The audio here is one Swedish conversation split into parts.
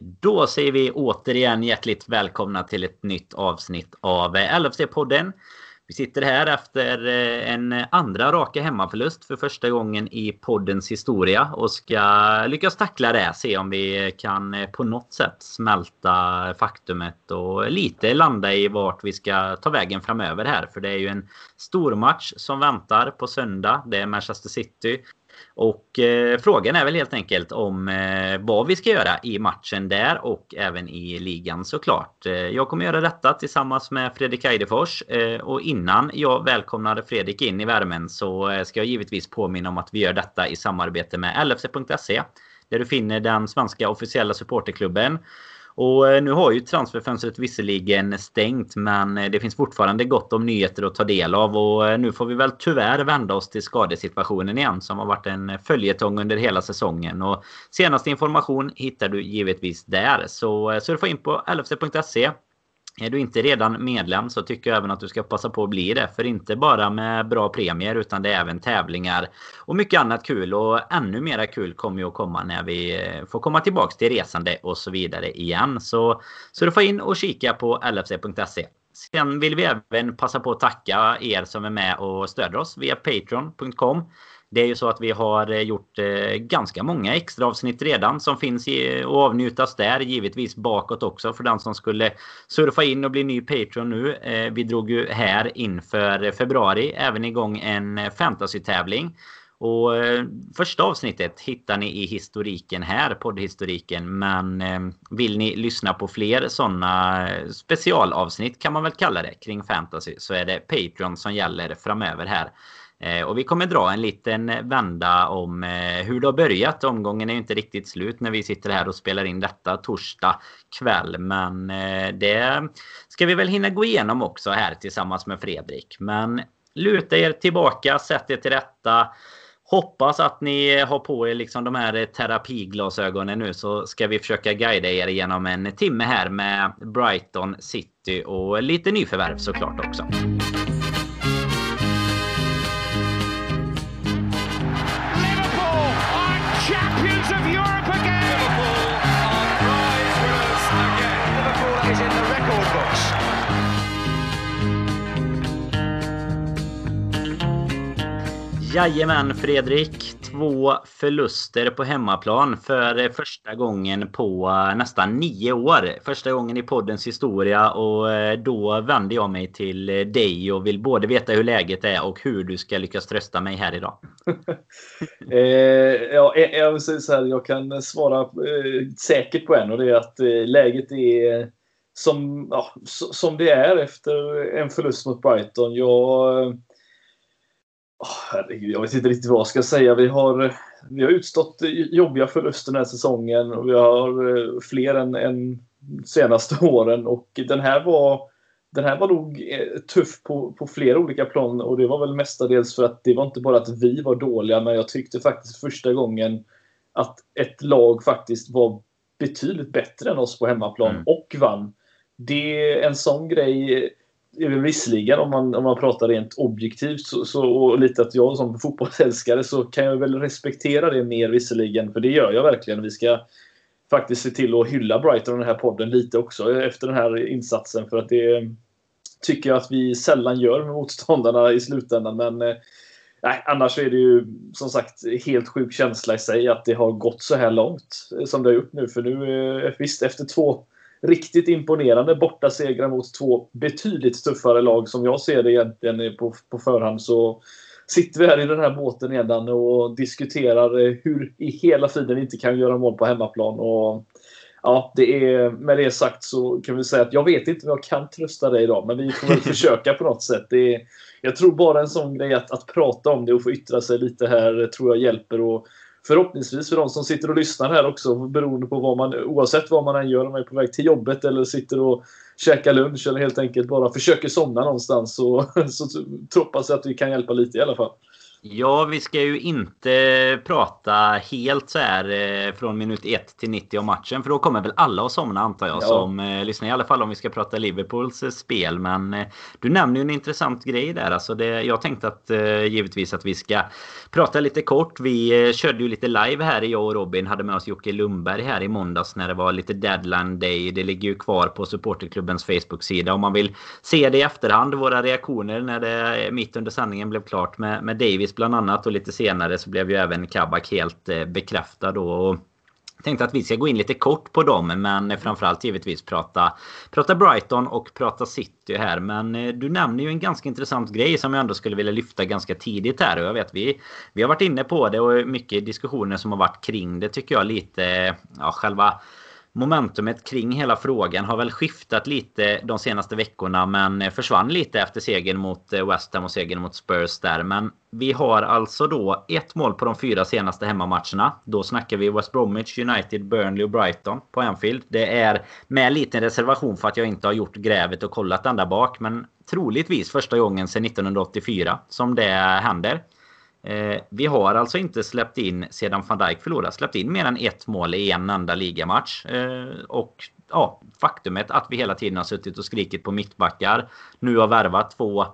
Då säger vi återigen hjärtligt välkomna till ett nytt avsnitt av LFC-podden. Vi sitter här efter eh, en andra raka hemmaförlust för första gången i poddens historia och ska lyckas tackla det. Se om vi kan eh, på något sätt smälta faktumet och lite landa i vart vi ska ta vägen framöver här. För det är ju en stor match som väntar på söndag. Det är Manchester City och eh, frågan är väl helt enkelt om eh, vad vi ska göra i matchen där och även i ligan såklart. Eh, jag kommer göra detta tillsammans med Fredrik Eidefors. Eh, och innan jag välkomnar Fredrik in i värmen så eh, ska jag givetvis påminna om att vi gör detta i samarbete med LFC.se. Där du finner den svenska officiella supporterklubben. Och eh, nu har ju transferfönstret visserligen stängt men eh, det finns fortfarande gott om nyheter att ta del av. Och eh, nu får vi väl tyvärr vända oss till skadesituationen igen som har varit en följetong under hela säsongen. Och senaste information hittar du givetvis där. Så surfa in på lfc.se är du inte redan medlem så tycker jag även att du ska passa på att bli det. För inte bara med bra premier utan det är även tävlingar och mycket annat kul. Och ännu mera kul kommer ju att komma när vi eh, får komma tillbaks till resande och så vidare igen. Så så du får in och kika på lfc.se. Sen vill vi även passa på att tacka er som är med och stöder oss via patreon.com. Det är ju så att vi har eh, gjort eh, ganska många extra avsnitt redan som finns i, och avnjutas där. Givetvis bakåt också för den som skulle surfa in och bli ny Patreon nu. Eh, vi drog ju här inför februari även igång en fantasy-tävling. Och första avsnittet hittar ni i historiken här, poddhistoriken. Men vill ni lyssna på fler sådana specialavsnitt kan man väl kalla det kring fantasy så är det Patreon som gäller framöver här. Eh, och vi kommer dra en liten vända om eh, hur det har börjat. Omgången är inte riktigt slut när vi sitter här och spelar in detta torsdag kväll. Men eh, det ska vi väl hinna gå igenom också här tillsammans med Fredrik. Men luta er tillbaka, sätt er till rätta. Hoppas att ni har på er liksom de här terapiglasögonen nu så ska vi försöka guida er genom en timme här med Brighton City och lite nyförvärv såklart också. Jajamän Fredrik. Två förluster på hemmaplan för första gången på eh, nästan nio år. Första gången i poddens historia och eh, då vänder jag mig till eh, dig och vill både veta hur läget är och hur du ska lyckas trösta mig här idag. eh, ja, jag vill säga så här, jag kan svara eh, säkert på en och det är att eh, läget är som, ja, som det är efter en förlust mot Brighton. Jag Oh, herregud, jag vet inte riktigt vad jag ska säga. Vi har, vi har utstått jobbiga förluster den här säsongen och vi har eh, fler än, än senaste åren. Och den här var, den här var nog eh, tuff på, på flera olika plan och det var väl mestadels för att det var inte bara att vi var dåliga men jag tyckte faktiskt första gången att ett lag faktiskt var betydligt bättre än oss på hemmaplan mm. och vann. Det är en sån grej visserligen om man, om man pratar rent objektivt så, så, och lite att jag som fotbollsälskare så kan jag väl respektera det mer visserligen. För det gör jag verkligen. Vi ska faktiskt se till att hylla Brighton och den här podden lite också efter den här insatsen. För att det tycker jag att vi sällan gör med motståndarna i slutändan. Men eh, nej, annars är det ju som sagt helt sjuk känsla i sig att det har gått så här långt eh, som det har gjort nu. För nu, eh, visst efter två riktigt imponerande bortasegrar mot två betydligt tuffare lag som jag ser det egentligen på, på förhand. Så sitter vi här i den här båten redan och diskuterar eh, hur i hela friden vi inte kan göra mål på hemmaplan. Och ja, det är, med det sagt så kan vi säga att jag vet inte om jag kan trösta dig idag, men vi får väl försöka på något sätt. Det är, jag tror bara en sån grej att, att prata om det och få yttra sig lite här tror jag hjälper. Och förhoppningsvis för de som sitter och lyssnar här också, beroende på vad man, oavsett vad man än gör, om man är på väg till jobbet eller sitter och käkar lunch eller helt enkelt bara försöker somna någonstans så, så hoppas jag att vi kan hjälpa lite i alla fall. Ja, vi ska ju inte prata helt så här eh, från minut 1 till 90 om matchen. För då kommer väl alla att somna antar jag ja. som eh, lyssnar. I alla fall om vi ska prata Liverpools eh, spel. Men eh, du nämner ju en intressant grej där. Alltså det, jag tänkte att eh, givetvis att vi ska prata lite kort. Vi körde ju lite live här. Jag och Robin hade med oss Jocke Lundberg här i måndags när det var lite deadline day. Det ligger ju kvar på supporterklubbens Facebook-sida om man vill se det i efterhand. Våra reaktioner när det mitt under sändningen blev klart med, med Davis bland annat. Och lite senare så blev ju även Kabak helt eh, bekräftad då. Och tänkte att vi ska gå in lite kort på dem men framförallt givetvis prata, prata Brighton och prata City här. Men eh, du nämner ju en ganska intressant grej som jag ändå skulle vilja lyfta ganska tidigt här. Och jag vet vi, vi har varit inne på det och mycket diskussioner som har varit kring det tycker jag lite. Ja, själva momentumet kring hela frågan har väl skiftat lite de senaste veckorna men försvann lite efter segern mot eh, West Ham och segern mot Spurs där. Men vi har alltså då ett mål på de fyra senaste hemmamatcherna. Då snackar vi West Bromwich, United, Burnley och Brighton på Anfield. Det är med liten reservation för att jag inte har gjort grävet och kollat den där bak. Men troligtvis första gången sedan 1984 som det händer. Eh, vi har alltså inte släppt in, sedan van Dijk förlorade, släppt in mer än ett mål i en enda ligamatch. Eh, och ja, faktumet att vi hela tiden har suttit och skrikit på mittbackar. Nu har värvat två.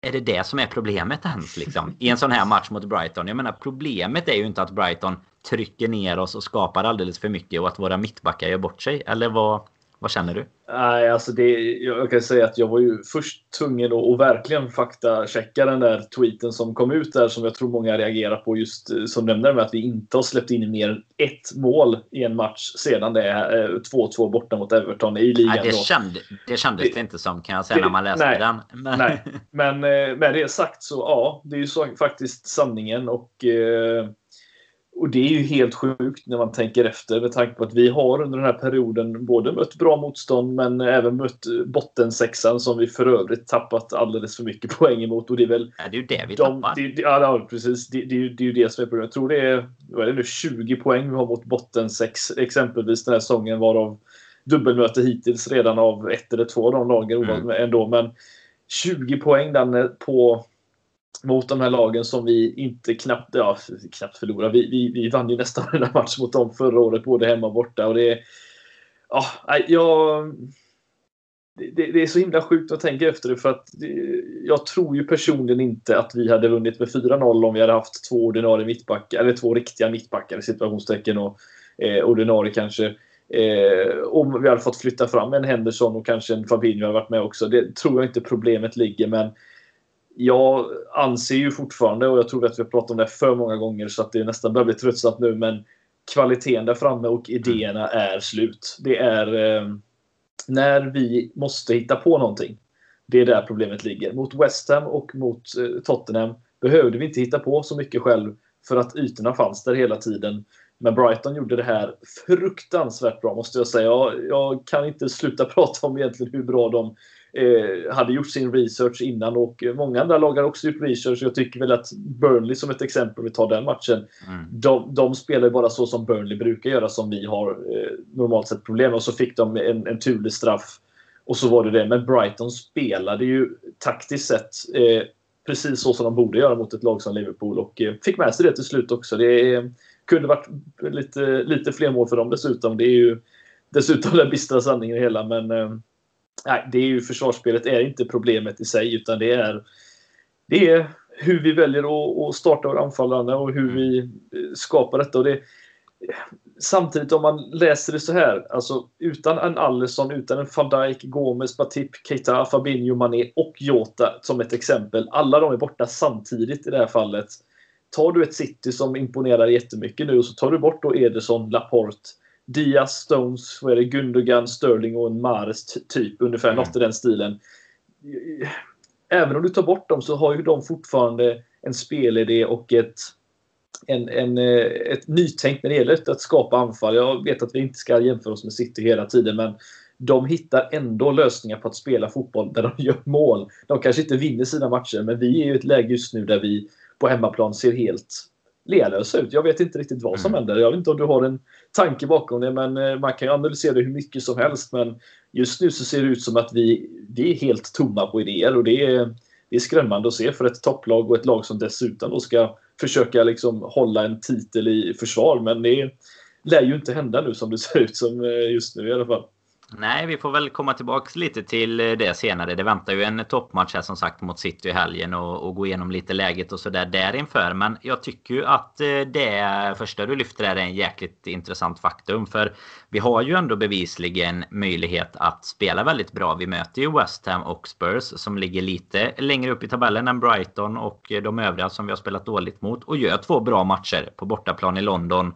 Är det det som är problemet ens liksom? I en sån här match mot Brighton. Jag menar problemet är ju inte att Brighton trycker ner oss och skapar alldeles för mycket och att våra mittbackar gör bort sig. Eller vad, vad känner du? Nej, alltså det, jag kan säga att jag var ju först tvungen att verkligen faktachecka den där tweeten som kom ut där som jag tror många reagerar på just eh, som nämnde med att vi inte har släppt in mer än ett mål i en match sedan det är 2-2 borta mot Everton i ligan. Nej, det, kände, det kändes det, det, inte som kan jag säga det, när man läste nej, den. Men... Nej, men eh, med det sagt så ja, det är ju så, faktiskt sanningen och eh, och det är ju helt sjukt när man tänker efter med tanke på att vi har under den här perioden både mött bra motstånd men även mött bottensexan som vi för övrigt tappat alldeles för mycket poäng emot. Och det är väl... Ja, det är ju det vi de, tappar. Det, det, ja, precis. Det, det, det, är ju det som är problemet. Jag tror det är, vad är det nu, 20 poäng vi har mot bottensex exempelvis den här säsongen varav dubbelmöte hittills redan av ett eller två av de lagen mm. ändå. Men 20 poäng den på mot de här lagen som vi inte knappt, ja, knappt förlorade. Vi, vi, vi vann ju nästan den här matchen mot dem förra året, både hemma och borta. Och det, ja, jag, det, det, är så himla sjukt att tänka efter det för att det, jag tror ju personligen inte att vi hade vunnit med 4-0 om vi hade haft två ordinarie mittbackar, eller två riktiga mittbackar i situationstecken och eh, ordinarie kanske. Eh, om vi hade fått flytta fram en Henderson och kanske en Fabinho hade varit med också. Det tror jag inte problemet ligger men jag anser ju fortfarande, och jag tror att vi har pratat om det för många gånger så att det nästan börjar bli tröttsamt nu, men kvaliteten där framme och idéerna är slut. Det är eh, när vi måste hitta på någonting. Det är där problemet ligger. Mot West Ham och mot eh, Tottenham behövde vi inte hitta på så mycket själv för att ytorna fanns där hela tiden. Men Brighton gjorde det här fruktansvärt bra måste jag säga. Jag, jag kan inte sluta prata om egentligen hur bra de eh, hade gjort sin research innan och många andra lag har också gjort research. Jag tycker väl att Burnley som ett exempel, om vi tar den matchen, mm. de, de spelar bara så som Burnley brukar göra som vi har eh, normalt sett problem med. Och så fick de en, en turlig straff och så var det det. Men Brighton spelade ju taktiskt sett eh, precis så som de borde göra mot ett lag som Liverpool och eh, fick med sig det till slut också. Det eh, kunde varit lite, lite fler mål för dem dessutom. Det är ju dessutom den bistra sanningen i hela men nej, det är ju försvarsspelet är inte problemet i sig utan det är, det är hur vi väljer att, starta våra anfallande och hur vi skapar detta. Och det, samtidigt om man läser det så här, alltså utan en Allison, utan en van Dijk, Gomes, Batip, Keita, Fabinho, Mané och Jota som ett exempel. Alla de är borta samtidigt i det här fallet. Tar du ett City som imponerar jättemycket nu och så tar du bort då Ederson, Laporte, Diaz, Stones, vad är det, Gundogan, Sterling och en Mares typ. Ungefär mm. något i den stilen. Även om du tar bort dem så har ju de fortfarande en spelidé och ett, en, en, eh, ett nytänk när det gäller att skapa anfall. Jag vet att vi inte ska jämföra oss med City hela tiden men de hittar ändå lösningar på att spela fotboll där de gör mål. De kanske inte vinner sina matcher men vi är i ett läge just nu där vi på hemmaplan ser helt lealösa ut. Jag vet inte riktigt vad som mm. händer. Jag vet inte om du har en tanke bakom det, men eh, man kan ju analysera det hur mycket som helst. Men just nu så ser det ut som att vi, vi är helt tomma på idéer och det är, det är skrämmande att se för ett topplag och ett lag som dessutom då ska försöka liksom hålla en titel i försvar. Men det lär ju inte hända nu som det ser ut som eh, just nu i alla fall. Nej, vi får väl komma tillbaka lite till eh, det senare. Det väntar ju en toppmatch här som sagt mot City i helgen och, och gå igenom lite läget och sådär därinför. Men jag tycker ju att eh, det första du lyfter är en jäkligt intressant faktum. För vi har ju ändå bevisligen möjlighet att spela väldigt bra. Vi möter ju West Ham och Spurs som ligger lite längre upp i tabellen än Brighton och eh, de övriga som vi har spelat dåligt mot. Och gör två bra matcher på bortaplan i London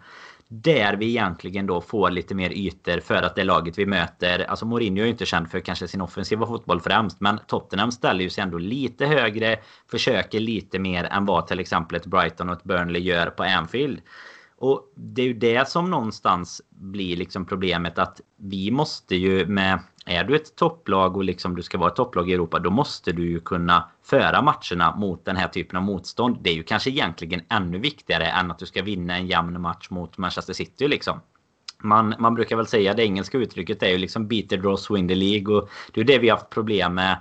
där vi egentligen då får lite mer ytor för att det laget vi möter. Alltså Mourinho är ju inte känd för kanske sin offensiva fotboll främst. Men Tottenham ställer ju sig ändå lite högre. Försöker lite mer än vad till exempel ett Brighton och ett Burnley gör på Anfield. Och det är ju det som någonstans blir liksom problemet att vi måste ju med är du ett topplag och liksom du ska vara ett topplag i Europa då måste du ju kunna föra matcherna mot den här typen av motstånd. Det är ju kanske egentligen ännu viktigare än att du ska vinna en jämn match mot Manchester City liksom. Man, man brukar väl säga det engelska uttrycket är ju liksom beat the draw, win the League och det är det vi har haft problem med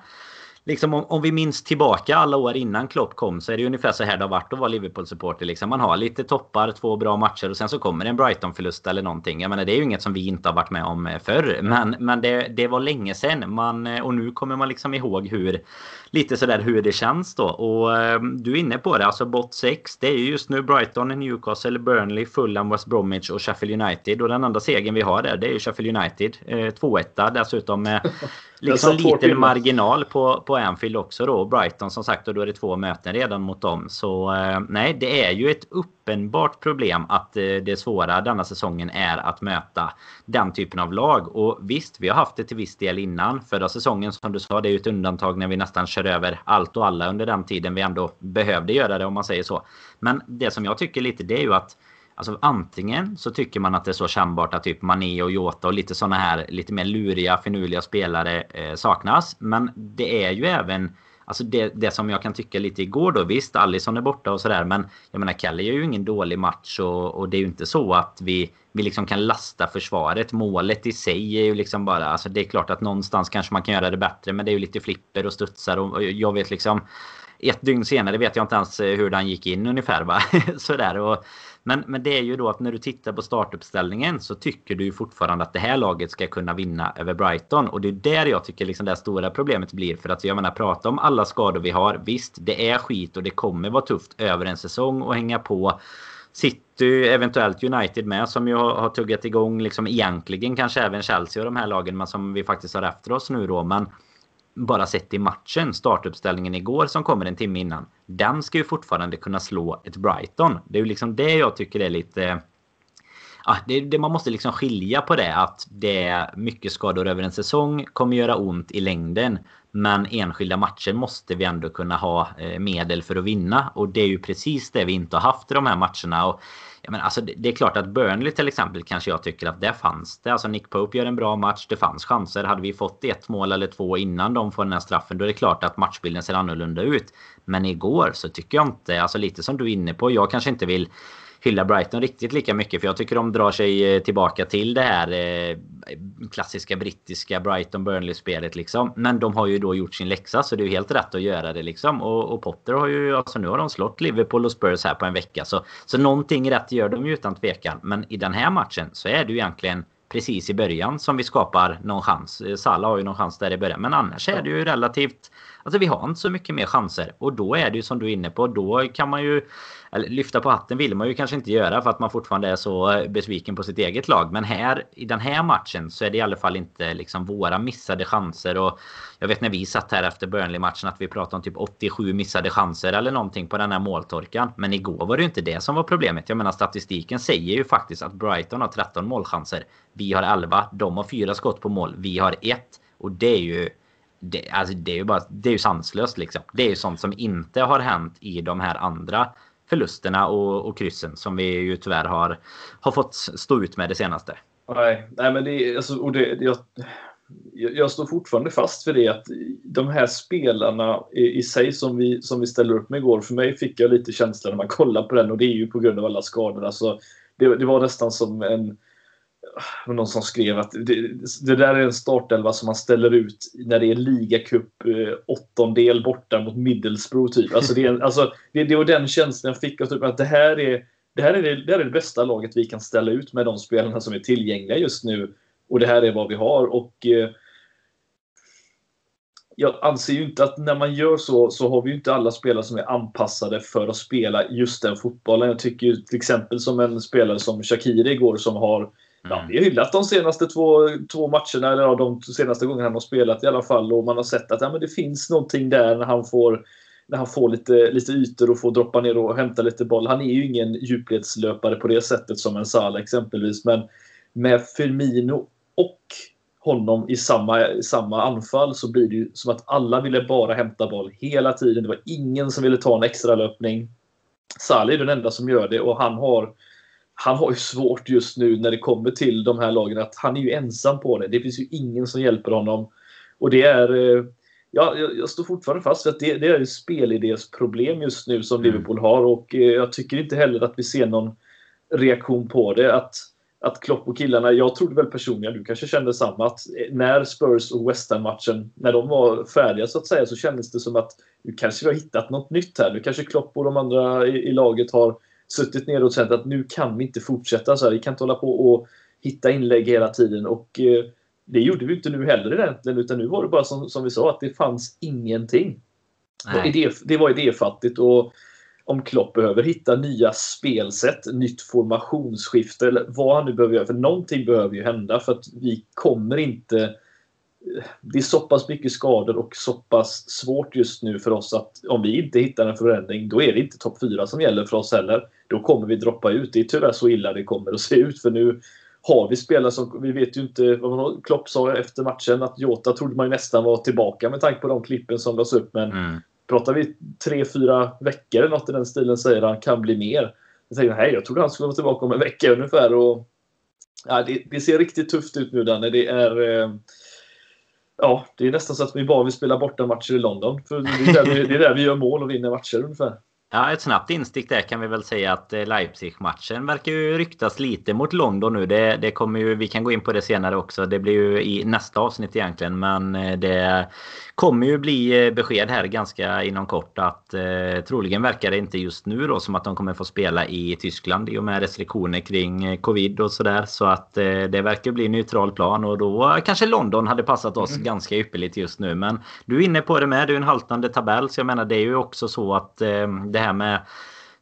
liksom om, om, vi minns tillbaka alla år innan Klopp kom så är det ungefär så här det har varit att vara Liverpool-supporter. Liksom man har lite toppar, två bra matcher och sen så kommer en Brighton-förlust eller någonting. Jag menar, det är ju inget som vi inte har varit med om eh, förr. Men, men det, det var länge sedan. Man, eh, och nu kommer man liksom ihåg hur lite sådär hur det känns då. Och eh, du är inne på det, alltså bot 6. Det är ju just nu Brighton, Newcastle, Burnley, Fulham, West Bromwich och Sheffield United. Och den enda segern vi har där, det är ju Sheffield United. Eh, 2-1 dessutom liksom liten marginal på, på Anfield också då. Brighton som sagt och då är det två möten redan mot dem. Så eh, nej, det är ju ett uppenbart problem att eh, det svåra denna säsongen är att möta den typen av lag. Och visst, vi har haft det till viss del innan. Förra säsongen som du sa, det är ju ett undantag när vi nästan kör över allt och alla under den tiden vi ändå behövde göra det om man säger så. Men det som jag tycker lite det är ju att Alltså antingen så tycker man att det är så kännbart att typ Mané och Jota och lite sådana här lite mer luriga, finurliga spelare eh, saknas. Men det är ju även Alltså det, det som jag kan tycka lite igår då. Visst, Allison är borta och sådär. Men jag menar, Kelly gör ju ingen dålig match. Och, och, det är ju inte så att vi, vi liksom kan lasta försvaret. Målet i sig är ju liksom bara... Alltså det är klart att någonstans kanske man kan göra det bättre. Men det är ju lite flipper och studsar. Och, och jag vet liksom... Ett dygn senare vet jag inte ens hur den gick in ungefär. Va? Sådär. Och, men, men det är ju då att när du tittar på startuppställningen så tycker du fortfarande att det här laget ska kunna vinna över Brighton. Och det är där jag tycker liksom det stora problemet blir. För att jag menar prata om alla skador vi har. Visst, det är skit och det kommer vara tufft över en säsong och hänga på. City, eventuellt United med som ju har, tuggat igång liksom egentligen kanske även Chelsea och de här lagen men som vi faktiskt har efter oss nu då. Men bara sett i matchen, startuppställningen igår som kommer en timme innan. Den ska ju fortfarande kunna slå ett Brighton. Det är ju liksom det jag tycker är lite... Ja, det, det, man måste liksom skilja på det att det är mycket skador över en säsong kommer göra ont i längden. Men enskilda matcher måste vi ändå kunna ha eh, medel för att vinna. Och det är ju precis det vi inte har haft i de här matcherna. Och Ja, men alltså, det är klart att Burnley till exempel kanske jag tycker att det fanns det. Alltså Nick Pope gör en bra match. Det fanns chanser. Hade vi fått ett mål eller två innan de får den här straffen då är det klart att matchbilden ser annorlunda ut. Men igår så tycker jag inte, alltså lite som du är inne på. Jag kanske inte vill hylla Brighton riktigt lika mycket. För jag tycker de drar sig eh, tillbaka till det här eh, klassiska brittiska Brighton-Burnley-spelet liksom. Men de har ju då gjort sin läxa så det är ju helt rätt att göra det liksom. Och, och, Potter har ju, alltså nu har de slått Liverpool och Spurs här på en vecka. Så, så någonting rätt gör de ju utan tvekan. Men i den här matchen så är det ju egentligen precis i början som vi skapar någon chans. Eh, Salah har ju någon chans där i början. Men annars är det ju relativt... Alltså vi har inte så mycket mer chanser. Och då är det ju som du är inne på. Då kan man ju eller lyfta på hatten vill man ju kanske inte göra för att man fortfarande är så besviken på sitt eget lag. Men här i den här matchen så är det i alla fall inte liksom våra missade chanser. Och jag vet när vi satt här efter Burnley-matchen att vi pratade om typ 87 missade chanser eller någonting på den här måltorkan. Men igår var det ju inte det som var problemet. Jag menar statistiken säger ju faktiskt att Brighton har 13 målchanser. Vi har 11. De har fyra skott på mål. Vi har ett. Och det är ju det, alltså det är ju bara det är ju sanslöst liksom. Det är ju sånt som inte har hänt i de här andra förlusterna och, och kryssen som vi ju tyvärr har, har fått stå ut med det senaste. Nej, nej men det, alltså, och det, jag, jag står fortfarande fast för det att de här spelarna i, i, sig som vi, som vi ställer upp med igår, för mig fick jag lite känsla när man kollar på den och det är ju på grund av alla skador. Alltså, det, det var nästan som en Eh, någon som skrev att det, det, där är en startelva som man ställer ut när det är ligacup eh, åttondel borta mot Middlesbrough. Typ. Alltså det, alltså, det, det var den känslan jag fick. Typ, att det här, är, det, här är det, det här är det bästa laget vi kan ställa ut med de spelarna som är tillgängliga just nu. Och det här är vad vi har. Och eh, jag anser ju inte att när man gör så, så har vi ju inte alla spelare som är anpassade för att spela just den fotbollen. Jag tycker ju till exempel som en spelare som Shakiri igår som har Ja, vi har hyllat de senaste två, två matcherna, eller ja, de senaste gångerna han har spelat i alla fall. Och man har sett att ja, men det finns någonting där när han får, när han får lite, lite ytor och får droppa ner och hämta lite boll. Han är ju ingen djupledslöpare på det sättet som en Salah exempelvis. Men med Firmino och honom i samma, samma anfall så blir det ju som att alla ville bara hämta boll hela tiden. Det var ingen som ville ta en extra löpning. Salah är den enda som gör det och han har han har ju svårt just nu när det kommer till de här lagen att han är ju ensam på det. Det finns ju ingen som hjälper honom. Och det är... Eh, ja, jag står fortfarande fast vid att det, det är ett spelidésproblem just nu som mm. Liverpool har och eh, jag tycker inte heller att vi ser någon reaktion på det. Att, att Klopp och killarna, jag trodde väl personligen, du kanske kände samma, att eh, när Spurs och West Ham-matchen, när de var färdiga så att säga, så kändes det som att nu kanske vi har hittat något nytt här. Nu kanske Klopp och de andra i, i laget har suttit ner och känt att nu kan vi inte fortsätta så här. Vi kan inte hålla på och hitta inlägg hela tiden. Och eh, det gjorde vi inte nu heller egentligen, utan nu var det bara som, som vi sa, att det fanns ingenting. Idé, det var idéfattigt och om Klopp behöver hitta nya spelsätt, nytt formationsskifte eller vad han nu behöver göra. För någonting behöver ju hända för att vi kommer inte det är så pass mycket skador och så pass svårt just nu för oss att om vi inte hittar en förändring, då är det inte topp 4 som gäller för oss heller. Då kommer vi droppa ut. Det är tyvärr så illa det kommer att se ut, för nu har vi spelare som, vi vet ju inte vad Klopp sa efter matchen, att Jota trodde man ju nästan var tillbaka med tanke på de klippen som lades upp, men mm. pratar vi tre, fyra veckor eller något i den stilen säger han kan bli mer. Jag tänker, nej, jag trodde han skulle vara tillbaka om en vecka ungefär och ja, det, det ser riktigt tufft ut nu Danne. Det är eh, Ja, det är nästan så att vi bara vill spela bortamatcher i London. För det är, där vi, det är där vi gör mål och vinner matcher ungefär. Ja, ett snabbt instick där kan vi väl säga att eh, Leipzig-matchen verkar ju ryktas lite mot London nu. Det, det kommer ju, vi kan gå in på det senare också. Det blir ju i nästa avsnitt egentligen. Men eh, det kommer ju bli eh, besked här ganska inom kort att eh, troligen verkar det inte just nu då som att de kommer få spela i Tyskland i och med restriktioner kring covid och sådär. Så att eh, det verkar bli neutral plan och då kanske London hade passat oss mm. ganska ypperligt just nu. Men du är inne på det med. Det är en haltande tabell så jag menar det är ju också så att eh, det här med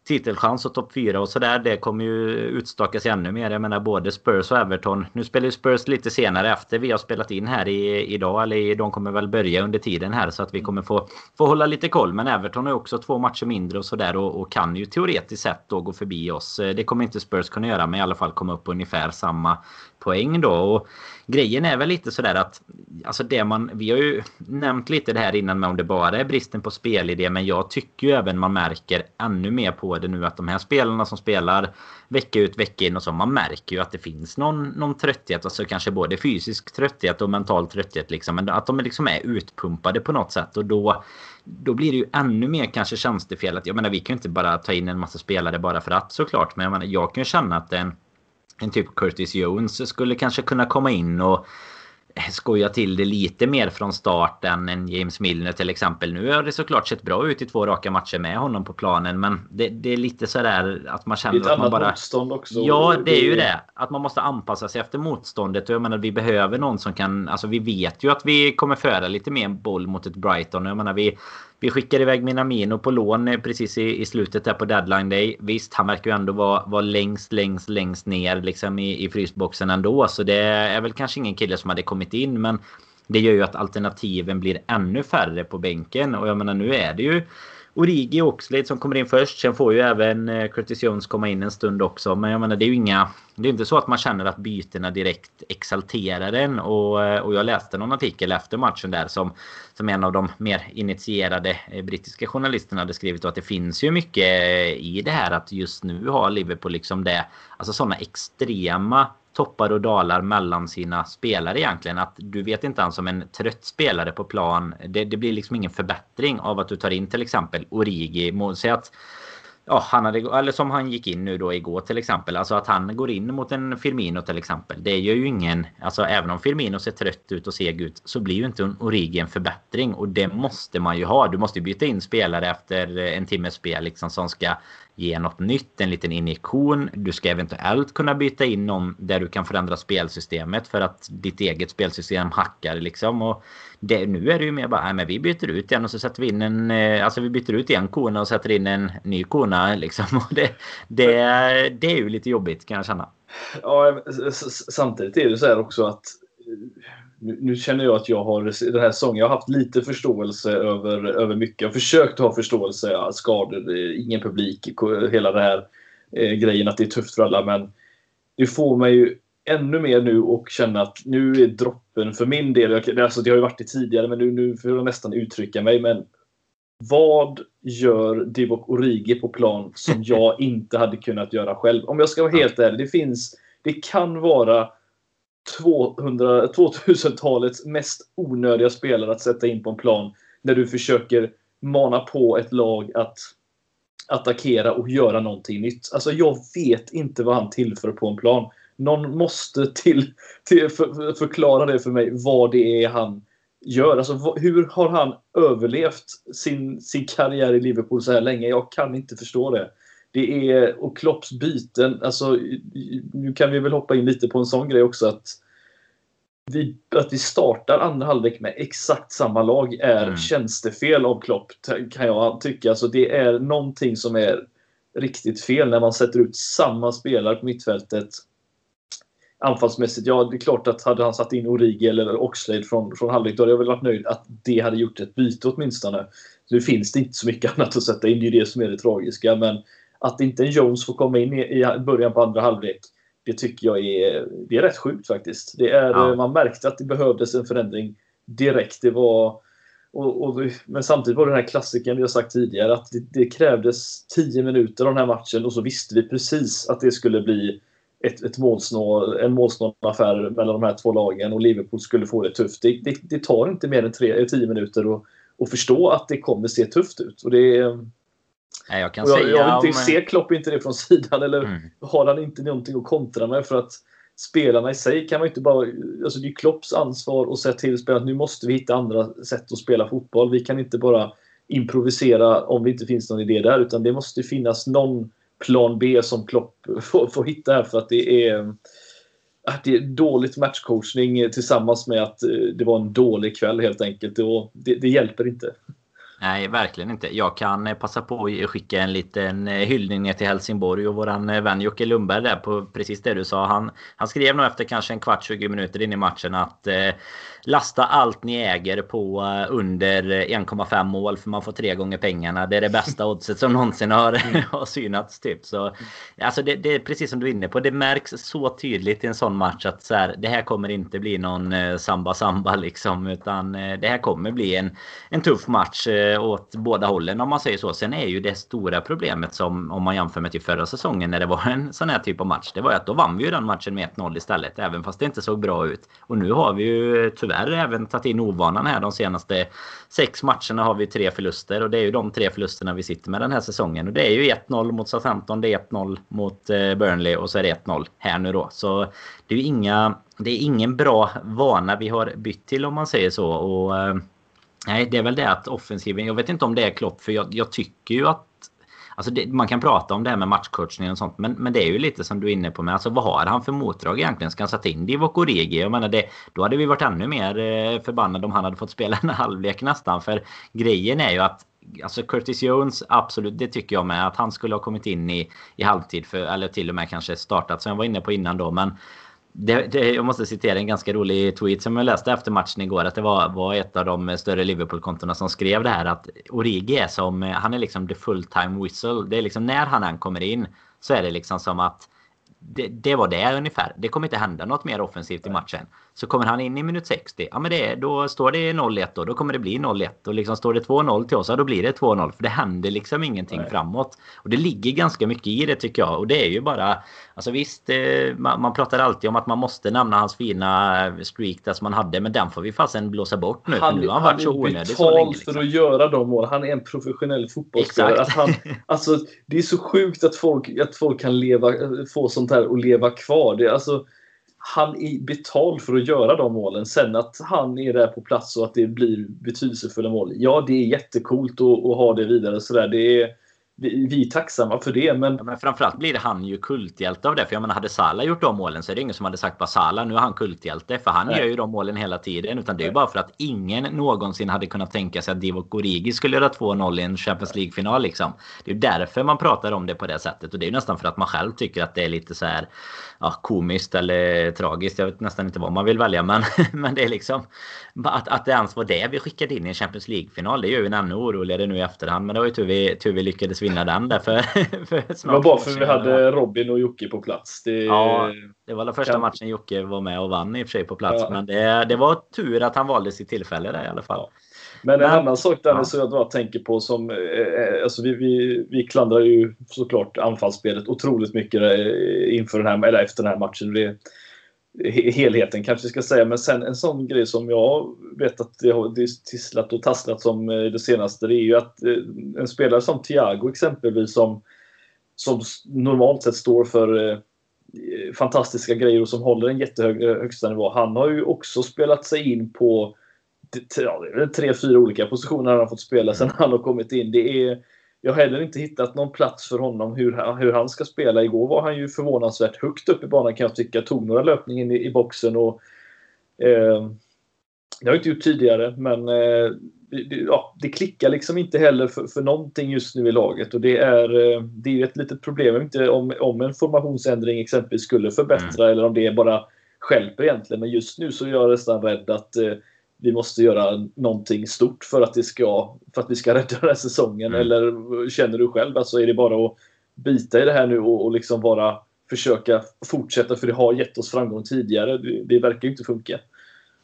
titelchans och topp 4 och sådär. Det kommer ju utstakas ännu mer. Jag menar både Spurs och Everton. Nu spelar ju Spurs lite senare efter vi har spelat in här i, idag. Eller de kommer väl börja under tiden här så att vi kommer få, få hålla lite koll. Men Everton har ju också två matcher mindre och sådär och, och, kan ju teoretiskt sett då gå förbi oss. Det kommer inte Spurs kunna göra men i alla fall komma upp på ungefär samma poäng då. Och grejen är väl lite sådär att alltså det man, vi har ju nämnt lite det här innan med om det bara är bristen på spelidé men jag tycker ju även man märker ännu mer på det nu att de här spelarna som spelar vecka ut vecka in och så man märker ju att det finns någon, någon trötthet, alltså kanske både fysisk trötthet och mental trötthet liksom men att de liksom är utpumpade på något sätt och då då blir det ju ännu mer kanske tjänstefel. Att, jag menar, vi kan ju inte bara ta in en massa spelare bara för att såklart. Men jag, menar, jag kan ju känna att det är en, en typ Curtis Jones skulle kanske kunna komma in och skoja till det lite mer från start än James Milner till exempel. Nu har det såklart sett bra ut i två raka matcher med honom på planen. Men det, det är lite sådär att man känner att man bara... motstånd också. Ja, det är ju det. Att man måste anpassa sig efter motståndet. Jag menar, vi behöver någon som kan... Alltså vi vet ju att vi kommer föra lite mer boll mot ett Brighton. Jag menar, vi, vi skickar iväg Minamino på lån eh, precis i, i slutet där på deadline day. Visst, han verkar ju ändå vara, vara längst, längst, längst ner liksom i, i frysboxen ändå. Så det är väl kanske ingen kille som hade kommit in. Men det gör ju att alternativen blir ännu färre på bänken. Och jag menar nu är det ju Origi och Oxlade som kommer in först. Sen får ju även eh, Curtis Jones komma in en stund också. Men jag menar det är ju inga... Det är inte så att man känner att bytena direkt exalterar en. Och, eh, och jag läste någon artikel efter matchen där som, som en av de mer initierade eh, brittiska journalisterna hade skrivit. Och att det finns ju mycket i det här att just nu har Liverpool liksom det. Alltså sådana extrema toppar och dalar mellan sina spelare egentligen. Att du vet inte ens om en trött spelare på plan. Det, det blir liksom ingen förbättring av att du tar in till exempel Origi. Säg att Ja, han hade, eller som han gick in nu då igår till exempel. Alltså att han går in mot en Firmino till exempel. Det gör ju ingen... Alltså även om Firmino ser trött ut och seg ut så blir ju inte en Origi en förbättring. Och det måste man ju ha. Du måste byta in spelare efter en timmes spel liksom som ska ge något nytt, en liten injektion. Du ska eventuellt kunna byta in någon där du kan förändra spelsystemet för att ditt eget spelsystem hackar liksom. Och det, nu är det ju mer bara, nej, men vi byter ut den och så sätter vi in en, eh, alltså vi byter ut en kona och sätter in en ny kona liksom. Och det, det, det är ju lite jobbigt kan jag känna. Ja, samtidigt är det så här också att eh, nu, nu, känner jag att jag har den här säsongen, jag har haft lite förståelse över, över mycket. Jag har försökt ha förståelse, ja, skador, ingen publik, hela det här eh, grejen att det är tufft för alla. Men det får mig ju ännu mer nu och känna att nu är droppen för min del, jag, alltså det har ju varit det tidigare, men nu, nu får jag nästan uttrycka mig. Men vad gör Divock Origi på plan som jag inte hade kunnat göra själv? Om jag ska vara helt ärlig, det finns, det kan vara 200, 2000-talets mest onödiga spelare att sätta in på en plan när du försöker mana på ett lag att attackera och göra någonting nytt. Alltså jag vet inte vad han tillför på en plan. Någon måste till, till för, förklara det för mig vad det är han gör. Alltså, hur har han överlevt sin, sin karriär i Liverpool så här länge? Jag kan inte förstå det. Det är, och Klopps byten, alltså, nu kan vi väl hoppa in lite på en sån grej också att vi, att vi startar andra halvlek med exakt samma lag är mm. tjänstefel av Klopp, kan jag tycka. Alltså det är någonting som är riktigt fel när man sätter ut samma spelare på mittfältet anfallsmässigt, ja det är klart att hade han satt in Origi eller Oxlade från, från halvlek då hade jag väl varit nöjd att det hade gjort ett byte åtminstone. Nu finns det inte så mycket annat att sätta in, det är det som är det tragiska. Men att inte en Jones får komma in i, i början på andra halvlek, det tycker jag är, det är rätt sjukt faktiskt. Det är, ja. Man märkte att det behövdes en förändring direkt. Det var, och, och, men samtidigt var det den här klassiken vi har sagt tidigare att det, det krävdes 10 minuter av den här matchen och så visste vi precis att det skulle bli ett, ett målsnå, en målsnål affär mellan de här två lagen och Liverpool skulle få det tufft. Det, det, det tar inte mer än 10 minuter att, att förstå att det kommer se tufft ut. Och det Nej, jag, kan jag, säga jag vill inte om... se Klopp inte det från sidan eller mm. har han inte någonting att kontra med för att spelarna i sig kan man inte bara... Alltså det är Klopps ansvar att säga till spelarna att nu måste vi hitta andra sätt att spela fotboll. Vi kan inte bara improvisera om det inte finns någon idé där utan det måste finnas någon plan B som Klopp får, får hitta här för att det är att det är dåligt matchcoachning tillsammans med att det var en dålig kväll helt enkelt. Det, det hjälper inte. Nej, verkligen inte. Jag kan eh, passa på att skicka en liten eh, hyllning ner till Helsingborg och våran eh, vän Jocke Lundberg där på precis det du sa. Han, han skrev nog efter kanske en kvart, 20 minuter in i matchen att eh, lasta allt ni äger på under 1,5 mål för man får tre gånger pengarna. Det är det bästa oddset som någonsin har, mm. har synats. Typ. Så, alltså det, det, är precis som du är inne på. Det märks så tydligt i en sån match att så här, det här kommer inte bli någon samba-samba liksom. Utan det här kommer bli en, en tuff match åt båda hållen om man säger så. Sen är ju det stora problemet som om man jämför med till förra säsongen när det var en sån här typ av match. Det var ju att då vann vi ju den matchen med 1-0 istället. Även fast det inte såg bra ut. Och nu har vi ju tyvärr tyvärr även tagit in ovanan här de senaste sex matcherna har vi tre förluster. Och det är ju de tre förlusterna vi sitter med den här säsongen. Och det är ju 1-0 mot Southampton, det är 1-0 mot eh, Burnley och så är det 1-0 här nu då. Så det är ju inga... Det är ingen bra vana vi har bytt till om man säger så. Och eh, Nej, det är väl det att offensiven... Jag vet inte om det är Klopp, för jag, jag tycker ju att... Alltså det, man kan prata om det här med matchcoachning och sånt, men, men det är ju lite som du är inne på med. Alltså vad har han för motdrag egentligen? Ska han sätta in Divock Origi? Jag menar det, då hade vi varit ännu mer eh, förbannade om han hade fått spela en halvlek nästan. För grejen är ju att Alltså Curtis Jones, absolut, det tycker jag med. Att han skulle ha kommit in i, i halvtid, för, eller till och med kanske startat som jag var inne på innan då. Men det, det, jag måste citera en ganska rolig tweet som jag läste efter matchen igår. Att det var, var ett av de större Liverpool-kontona som skrev det här att Origi är som, han är liksom the full time whistle. Det är liksom när han än kommer in så är det liksom som att det, det, var det ungefär. Det kommer inte hända något mer offensivt i matchen. Så kommer han in i minut 60. Ja men det, då står det 0-1 då. Då kommer det bli 0-1. Och liksom står det 2-0 till oss, ja då blir det 2-0. För det händer liksom ingenting Nej. framåt. Och det ligger ganska mycket i det tycker jag. Och det är ju bara... Alltså visst, eh, man, man pratar alltid om att man måste nämna hans fina streak där som han hade. Men den får vi fasen blåsa bort nu. Han, för nu har han, varit så onödig så länge. Liksom. för att göra de mål. Han är en professionell fotbollsspelare. Att han, alltså, det är så sjukt att folk, att folk kan leva, få sånt här och leva kvar. Det, alltså, han är betald för att göra de målen. Sen att han är där på plats och att det blir betydelsefulla mål. Ja, det är jättekult att, att ha det vidare. Så där. Det är, vi, vi är tacksamma för det. Men... Ja, men framförallt blir han ju kulthjälte av det. För jag menar, hade Salah gjort de målen så är det ingen som hade sagt bara Salah, nu är han kulthjälte. För han Nej. gör ju de målen hela tiden. Utan det är ju bara för att ingen någonsin hade kunnat tänka sig att Divock Origi skulle göra 2-0 i en Champions League-final. Liksom. Det är ju därför man pratar om det på det sättet. Och det är ju nästan för att man själv tycker att det är lite så här ja, komiskt eller tragiskt. Jag vet nästan inte vad man vill välja. Men, men det är liksom att, att det ens var det vi skickade in i en Champions League-final. Det gör ju en ännu oroligare nu i efterhand. Men det var ju tur vi, tur vi lyckades vinna den där för, för snart Det var bara för vi hade Robin och Jocke på plats. Det, ja, det var den första matchen Jocke var med och vann i och för sig på plats. Ja. Men det, det var tur att han valde sitt tillfälle där i alla fall. Ja. Men en annan sak där ja. så jag bara tänker på som, eh, eh, alltså vi, vi, vi klandrar ju såklart anfallsspelet otroligt mycket eh, inför den här, eller efter den här matchen. Det, helheten kanske ska säga, men sen en sån grej som jag vet att det har tisslat och tasslat som det senaste, det är ju att en spelare som Thiago exempelvis som, som normalt sett står för fantastiska grejer och som håller en jättehög högsta nivå. Han har ju också spelat sig in på ja, tre, fyra olika positioner han har fått spela sen han har kommit in. Det är, jag har heller inte hittat någon plats för honom hur, hur han ska spela. Igår var han ju förvånansvärt högt upp i banan kan jag tycka. Tog några löpningar in i, i boxen och eh, det har jag inte gjort tidigare, men eh, det, ja, det klickar liksom inte heller för, för någonting just nu i laget och det är, eh, det är ett litet problem. Inte om, om en formationsändring exempelvis skulle förbättra mm. eller om det bara skälper egentligen. Men just nu så är jag nästan rädd att eh, vi måste göra någonting stort för att, det ska, för att vi ska rädda den här säsongen. Mm. Eller känner du själv? Alltså är det bara att bita i det här nu och, och liksom bara försöka fortsätta? För det har gett oss framgång tidigare. Det, det verkar ju inte funka.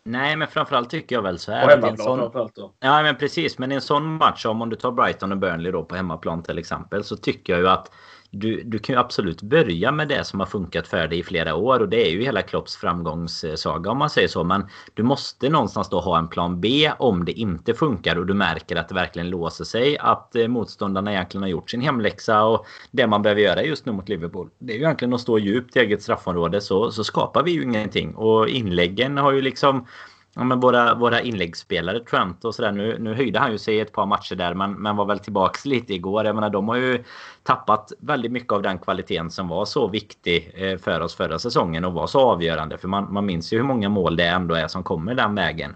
Nej, men framförallt tycker jag väl så här. På hemmaplan sån... framförallt då. Ja, men precis. Men i en sån match, om du tar Brighton och Burnley då på hemmaplan till exempel, så tycker jag ju att du, du kan ju absolut börja med det som har funkat för dig i flera år och det är ju hela Klopps framgångssaga om man säger så. Men du måste någonstans då ha en plan B om det inte funkar och du märker att det verkligen låser sig. Att eh, motståndarna egentligen har gjort sin hemläxa och det man behöver göra just nu mot Liverpool. Det är ju egentligen att stå djupt i eget straffområde så, så skapar vi ju ingenting. Och inläggen har ju liksom Ja, men våra, våra inläggsspelare, Trent och sådär. Nu, nu höjde han ju sig ett par matcher där men, men var väl tillbaks lite igår. Jag menar de har ju tappat väldigt mycket av den kvaliteten som var så viktig eh, för oss förra säsongen och var så avgörande. För man, man minns ju hur många mål det ändå är som kommer den vägen.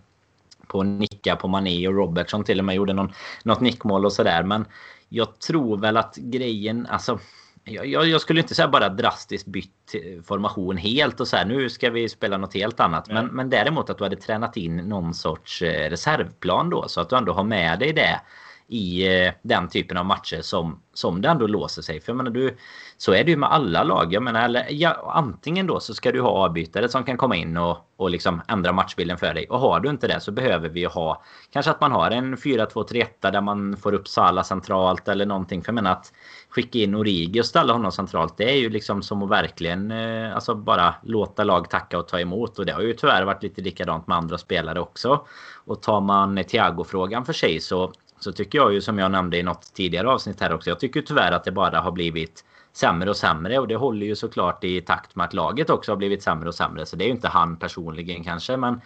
På Nicka, på Mané och Robertson till och med gjorde någon, något nickmål och sådär. Men jag tror väl att grejen, alltså jag, jag, skulle inte säga bara drastiskt bytt formation helt och så här, nu ska vi spela något helt annat. Men, men däremot att du hade tränat in någon sorts eh, reservplan då så att du ändå har med dig det i eh, den typen av matcher som, som det ändå låser sig. För jag menar, du, så är det ju med alla lag. Jag menar, eller, ja, antingen då så ska du ha avbytare som kan komma in och, och liksom ändra matchbilden för dig. Och har du inte det så behöver vi ju ha kanske att man har en 4-2-3-1 där man får upp Sala centralt eller någonting. För jag menar att skicka in Origi och ställa honom centralt det är ju liksom som att verkligen eh, alltså bara låta lag tacka och ta emot. Och det har ju tyvärr varit lite likadant med andra spelare också. Och tar man Thiago-frågan för sig så så tycker jag ju som jag nämnde i något tidigare avsnitt här också. Jag tycker tyvärr att det bara har blivit sämre och sämre och det håller ju såklart i takt med att laget också har blivit sämre och sämre. Så det är ju inte han personligen kanske men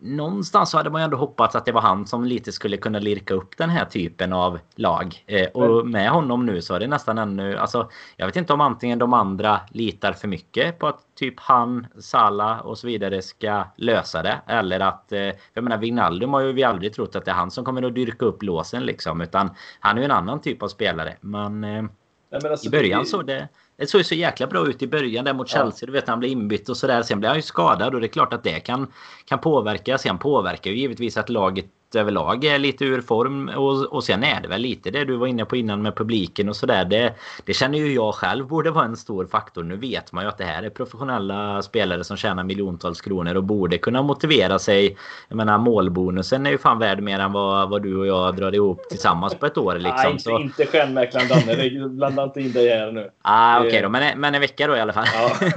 någonstans så hade man ju ändå hoppats att det var han som lite skulle kunna lirka upp den här typen av lag. Eh, och med honom nu så är det nästan ännu... Alltså, jag vet inte om antingen de andra litar för mycket på att typ han, Sala och så vidare ska lösa det. Eller att... Eh, jag menar, Wijnaldum har ju vi aldrig trott att det är han som kommer att dyrka upp låsen liksom. Utan han är ju en annan typ av spelare. Men... Eh, alltså, I början så det... Det såg ju så jäkla bra ut i början där mot Chelsea. Ja. Du vet han blev inbytt och sådär. Sen blev han ju skadad och det är klart att det kan, kan påverka. Sen påverkar ju givetvis att laget överlag är lite ur form. Och, och sen är det väl lite det du var inne på innan med publiken och sådär. Det, det känner ju jag själv borde vara en stor faktor. Nu vet man ju att det här är professionella spelare som tjänar miljontals kronor och borde kunna motivera sig. Jag menar målbonusen är ju fan värd mer än vad, vad du och jag drar ihop tillsammans på ett år. Liksom. Nej, inte, så... inte stjärnmäklaren Danne. Blanda inte in dig här nu. Ah, Okej okay då, men, men en vecka då i alla fall. Ja.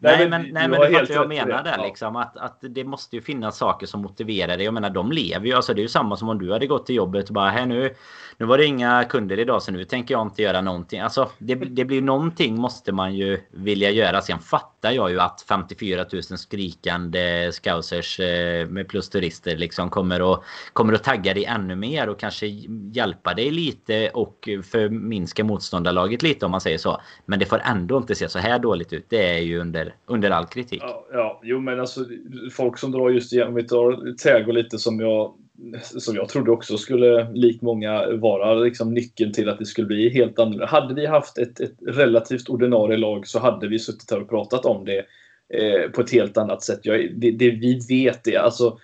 nej, men, nej, men det är jag menar där. Liksom, att, att det måste ju finnas saker som motiverar dig. Jag menar, de lever ju. Alltså, det är ju samma som om du hade gått till jobbet och bara, här nu, nu var det inga kunder idag så nu tänker jag inte göra någonting. Alltså, det, det blir någonting måste man ju vilja göra. Sen fattar jag ju att 54 000 skrikande scousers eh, med plus turister liksom kommer att, kommer att tagga dig ännu mer och kanske hjälpa dig lite och förminska motståndarlaget lite om man säger så. Men det får ändå inte se så här dåligt ut. Det är ju under, under all kritik. Ja, ja jo men alltså folk som drar just igen, om vi tar lite som jag som jag trodde också skulle, likt många, vara liksom nyckeln till att det skulle bli helt annorlunda. Hade vi haft ett, ett relativt ordinarie lag så hade vi suttit här och pratat om det eh, på ett helt annat sätt. Jag, det, det, vi vet det. Alltså,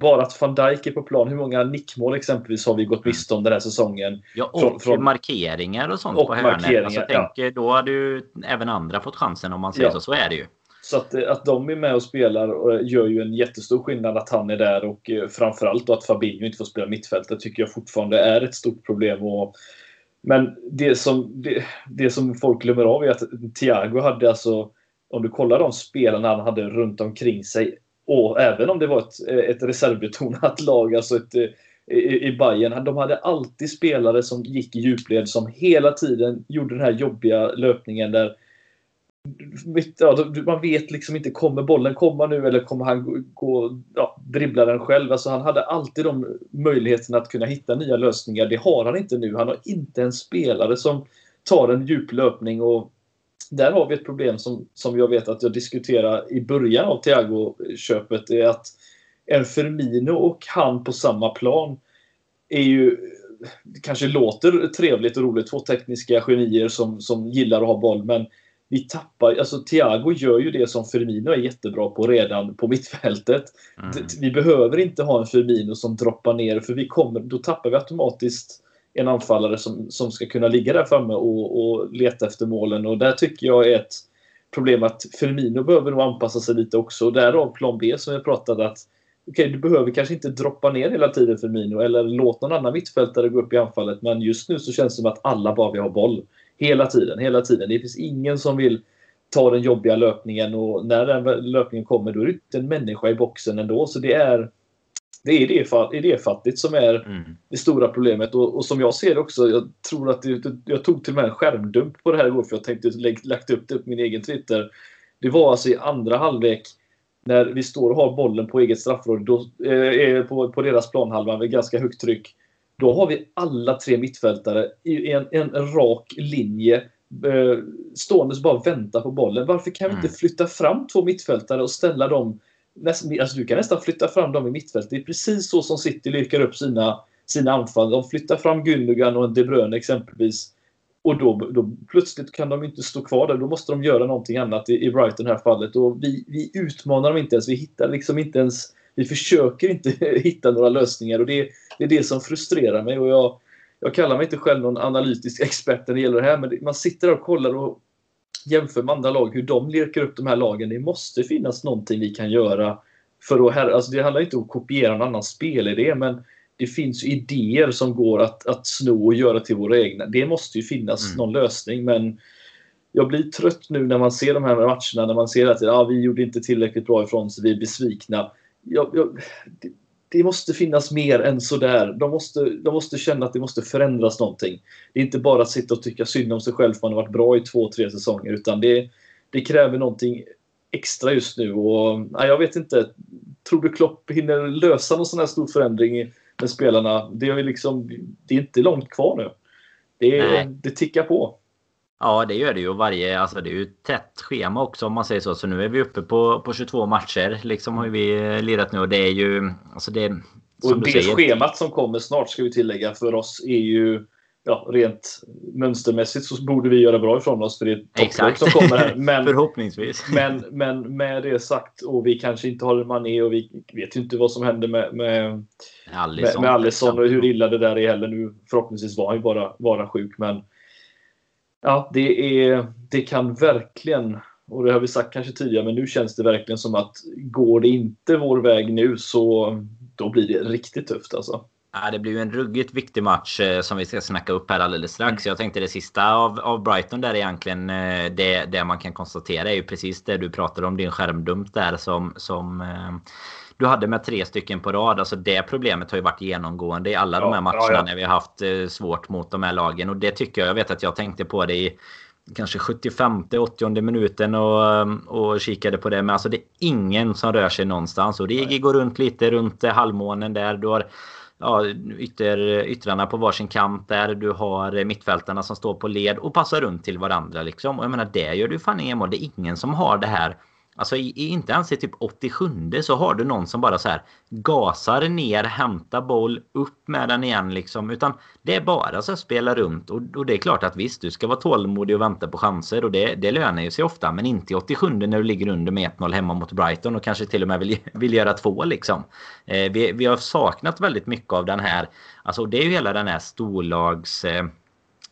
bara att van Dijk är på plan. Hur många nickmål exempelvis har vi gått miste om den här säsongen? Ja, och från, från, markeringar och sånt och på hörnet. Alltså, tänk, ja. Då hade ju även andra fått chansen om man säger ja. så. Så är det ju. Så att, eh, att de är med och spelar gör ju en jättestor skillnad att han är där och eh, framförallt då att Fabinho inte får spela mittfältet tycker jag fortfarande är ett stort problem. Och, men det som, det, det som folk glömmer av är att Thiago hade alltså, om du kollar de spelarna han hade runt omkring sig och även om det var ett, eh, ett reservbetonat lag, alltså ett, i, i Bayern, de hade alltid spelare som gick i djupled som hela tiden gjorde den här jobbiga löpningen där ja, man vet liksom inte, kommer bollen komma nu eller kommer han gå, ja, dribbla den själv? Alltså han hade alltid de möjligheterna att kunna hitta nya lösningar. Det har han inte nu. Han har inte en spelare som tar en djup löpning och där har vi ett problem som, som jag vet att jag diskuterade i början av Thiago-köpet. är att en Firmino och han på samma plan är ju kanske låter trevligt och roligt. Två tekniska genier som, som gillar att ha boll, men vi tappar, alltså Thiago gör ju det som Firmino är jättebra på redan på mittfältet. Mm. Vi behöver inte ha en Firmino som droppar ner för vi kommer, då tappar vi automatiskt en anfallare som, som ska kunna ligga där framme och, och leta efter målen och där tycker jag är ett problem att Firmino behöver nog anpassa sig lite också. Därav plan B som vi pratat att okej, okay, du behöver kanske inte droppa ner hela tiden Firmino eller låt någon annan mittfältare gå upp i anfallet men just nu så känns det som att alla bara vill ha boll. Hela tiden, hela tiden. Det finns ingen som vill ta den jobbiga löpningen och när den löpningen kommer då är det inte en människa i boxen ändå. Så det är det är idéfattigt som är mm. det stora problemet. Och, och, som jag ser det också, jag tror att det, jag tog till och med en skärmdump på det här igår för jag tänkte lägg, lagt upp det på min egen Twitter. Det var alltså i andra halvlek när vi står och har bollen på eget straffområde, då, eh, på, på deras planhalva med ganska högt tryck. Då har vi alla tre mittfältare i en, en rak linje eh, ståendes bara vänta på bollen. Varför kan vi inte mm. flytta fram två mittfältare och ställa dem nästan, alltså du kan nästan flytta fram dem i mittfältet. Det är precis så som City lyckar upp sina, sina anfall. De flyttar fram Gündogan och en De Bruyne exempelvis. Och då, då plötsligt kan de inte stå kvar där. Då måste de göra någonting annat i, i Brighton här fallet. Och vi, vi utmanar dem inte ens. Vi hittar liksom inte ens vi försöker inte hitta några lösningar och det, det, är det som frustrerar mig. Och jag, jag kallar mig inte själv någon analytisk expert när det gäller det här, men man sitter och kollar och jämför med andra lag hur de leker upp de här lagen. Det måste finnas någonting vi kan göra för att alltså Det handlar inte om att kopiera en annan spelidé, men det finns idéer som går att, att sno och göra till våra egna. Det måste ju finnas mm. någon lösning, men jag blir trött nu när man ser de här matcherna, när man ser att ja, vi gjorde inte tillräckligt bra ifrån så vi är besvikna jag, jag, det, det, måste finnas mer än sådär. De måste, de måste känna att det måste förändras någonting. Det är inte bara att sitta och tycka synd om sig själv för man har varit bra i två, tre säsonger, utan det, det kräver någonting extra just nu. Och, nej, jag vet inte. Tror du Klopp hinner lösa någon sån här stor förändring med spelarna? Det är, liksom, det är inte långt kvar nu. Det, är, det tickar på. Ja, det gör det ju. Varje, alltså det är ju ett tätt schema också om man säger så. Så nu är vi uppe på, på 22 matcher. Liksom har vi lirat nu och det är ju... Alltså det, och det säger, schemat som kommer snart ska vi tillägga för oss är ju ja, rent mönstermässigt så borde vi göra bra ifrån oss för det är ett som kommer här. Men, Förhoppningsvis. Men, men med det sagt och vi kanske inte har Mané och vi vet ju inte vad som händer med, med, Allison, med, med Allison och hur illa det där är heller nu. Förhoppningsvis var han ju bara, bara sjuk men ja, det, är, det kan verkligen och det har vi sagt kanske tidigare, men nu känns det verkligen som att går det inte vår väg nu så då blir det riktigt tufft alltså. Ja, det blir ju en ruggigt viktig match eh, som vi ska snacka upp här alldeles strax. Mm. Jag tänkte det sista av, av Brighton där egentligen. Eh, det, det man kan konstatera är ju precis det du pratade om. Din skärmdump där som, som eh, du hade med tre stycken på rad. Alltså det problemet har ju varit genomgående i alla ja, de här matcherna ja, ja. när vi har haft eh, svårt mot de här lagen. Och det tycker jag, jag vet att jag tänkte på det i kanske 75-80 minuten och, och kikade på det. Men alltså det är ingen som rör sig någonstans. Och Rigi går runt lite runt halvmånen där. Du har ja, ytter, yttrarna på varsin kant där. Du har mittfältarna som står på led och passar runt till varandra. Liksom. Och jag menar, det gör du fan ingen mål. Det är ingen som har det här Alltså i, inte ens i typ 87 så har du någon som bara så här gasar ner, hämtar boll, upp med den igen liksom. Utan det är bara så att spela runt. Och, och, det är klart att visst, du ska vara tålmodig och vänta på chanser. Och det, det lönar ju sig ofta. Men inte i 87 när du ligger under med 1-0 hemma mot Brighton och kanske till och med vill, vill göra två liksom. Eh, vi, vi har saknat väldigt mycket av den här. Alltså det är ju hela den här storlags... Eh,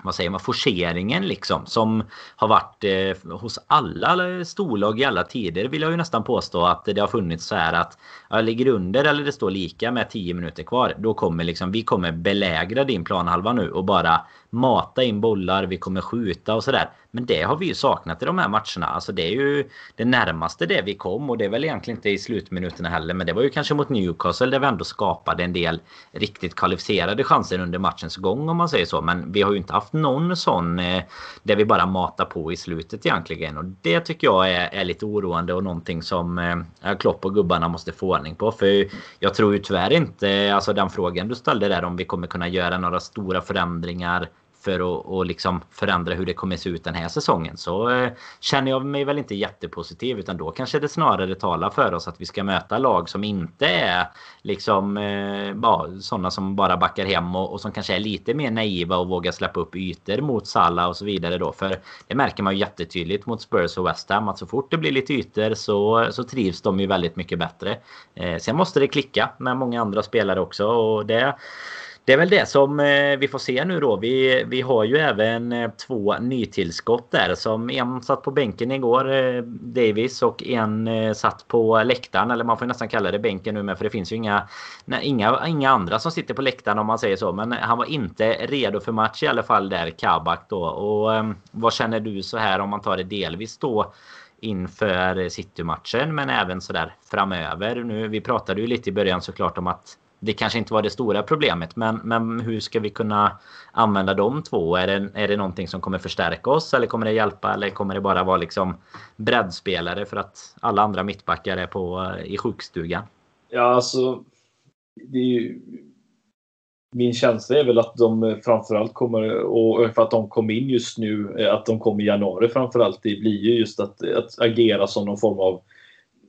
vad säger man, forceringen liksom. Som har varit eh, hos alla storlag i alla tider vill jag ju nästan påstå att det har funnits så här att jag ligger under eller det står lika med 10 minuter kvar. Då kommer liksom, vi kommer belägra din planhalva nu och bara mata in bollar, vi kommer skjuta och sådär. Men det har vi ju saknat i de här matcherna. Alltså det är ju det närmaste det vi kom och det är väl egentligen inte i slutminuterna heller. Men det var ju kanske mot Newcastle där vi ändå skapade en del riktigt kvalificerade chanser under matchens gång om man säger så. Men vi har ju inte haft någon sån eh, där vi bara matar på i slutet egentligen. Och det tycker jag är, är lite oroande och någonting som eh, Klopp och gubbarna måste få ordning på. För jag tror ju tyvärr inte, alltså den frågan du ställde där om vi kommer kunna göra några stora förändringar för att och liksom förändra hur det kommer se ut den här säsongen så eh, känner jag mig väl inte jättepositiv utan då kanske det snarare talar för oss att vi ska möta lag som inte är liksom eh, ja, sådana som bara backar hem och, och, som kanske är lite mer naiva och vågar släppa upp ytor mot Salah och så vidare då för det märker man ju jättetydligt mot Spurs och West Ham att så fort det blir lite ytor så, så trivs de ju väldigt mycket bättre. Eh, sen måste det klicka med många andra spelare också och det det är väl det som eh, vi får se nu då. Vi, vi har ju även eh, två nytillskott där. Som en satt på bänken igår, eh, Davis, och en satt på läktaren. Eller man får nästan kalla det bänken nu med för det finns ju inga, inga, inga andra som sitter på läktaren om man säger så. Men han var inte redo för match i alla fall där, Kabak då. Och vad känner du så här om man tar det delvis då? inför City-matchen men även sådär framöver. Nu, vi pratade ju lite i början såklart om att det kanske inte var det stora problemet. Men, men hur ska vi kunna använda de två? Är det, är det någonting som kommer förstärka oss? Eller kommer det hjälpa? Eller kommer det bara vara liksom breddspelare för att alla andra mittbackar är på, eh, i sjukstugan? Ja, alltså. Det är ju, min känsla är väl att de framförallt kommer, och för att de kom in just nu, eh, att de kom i januari framförallt, det blir ju just att, att agera som någon form av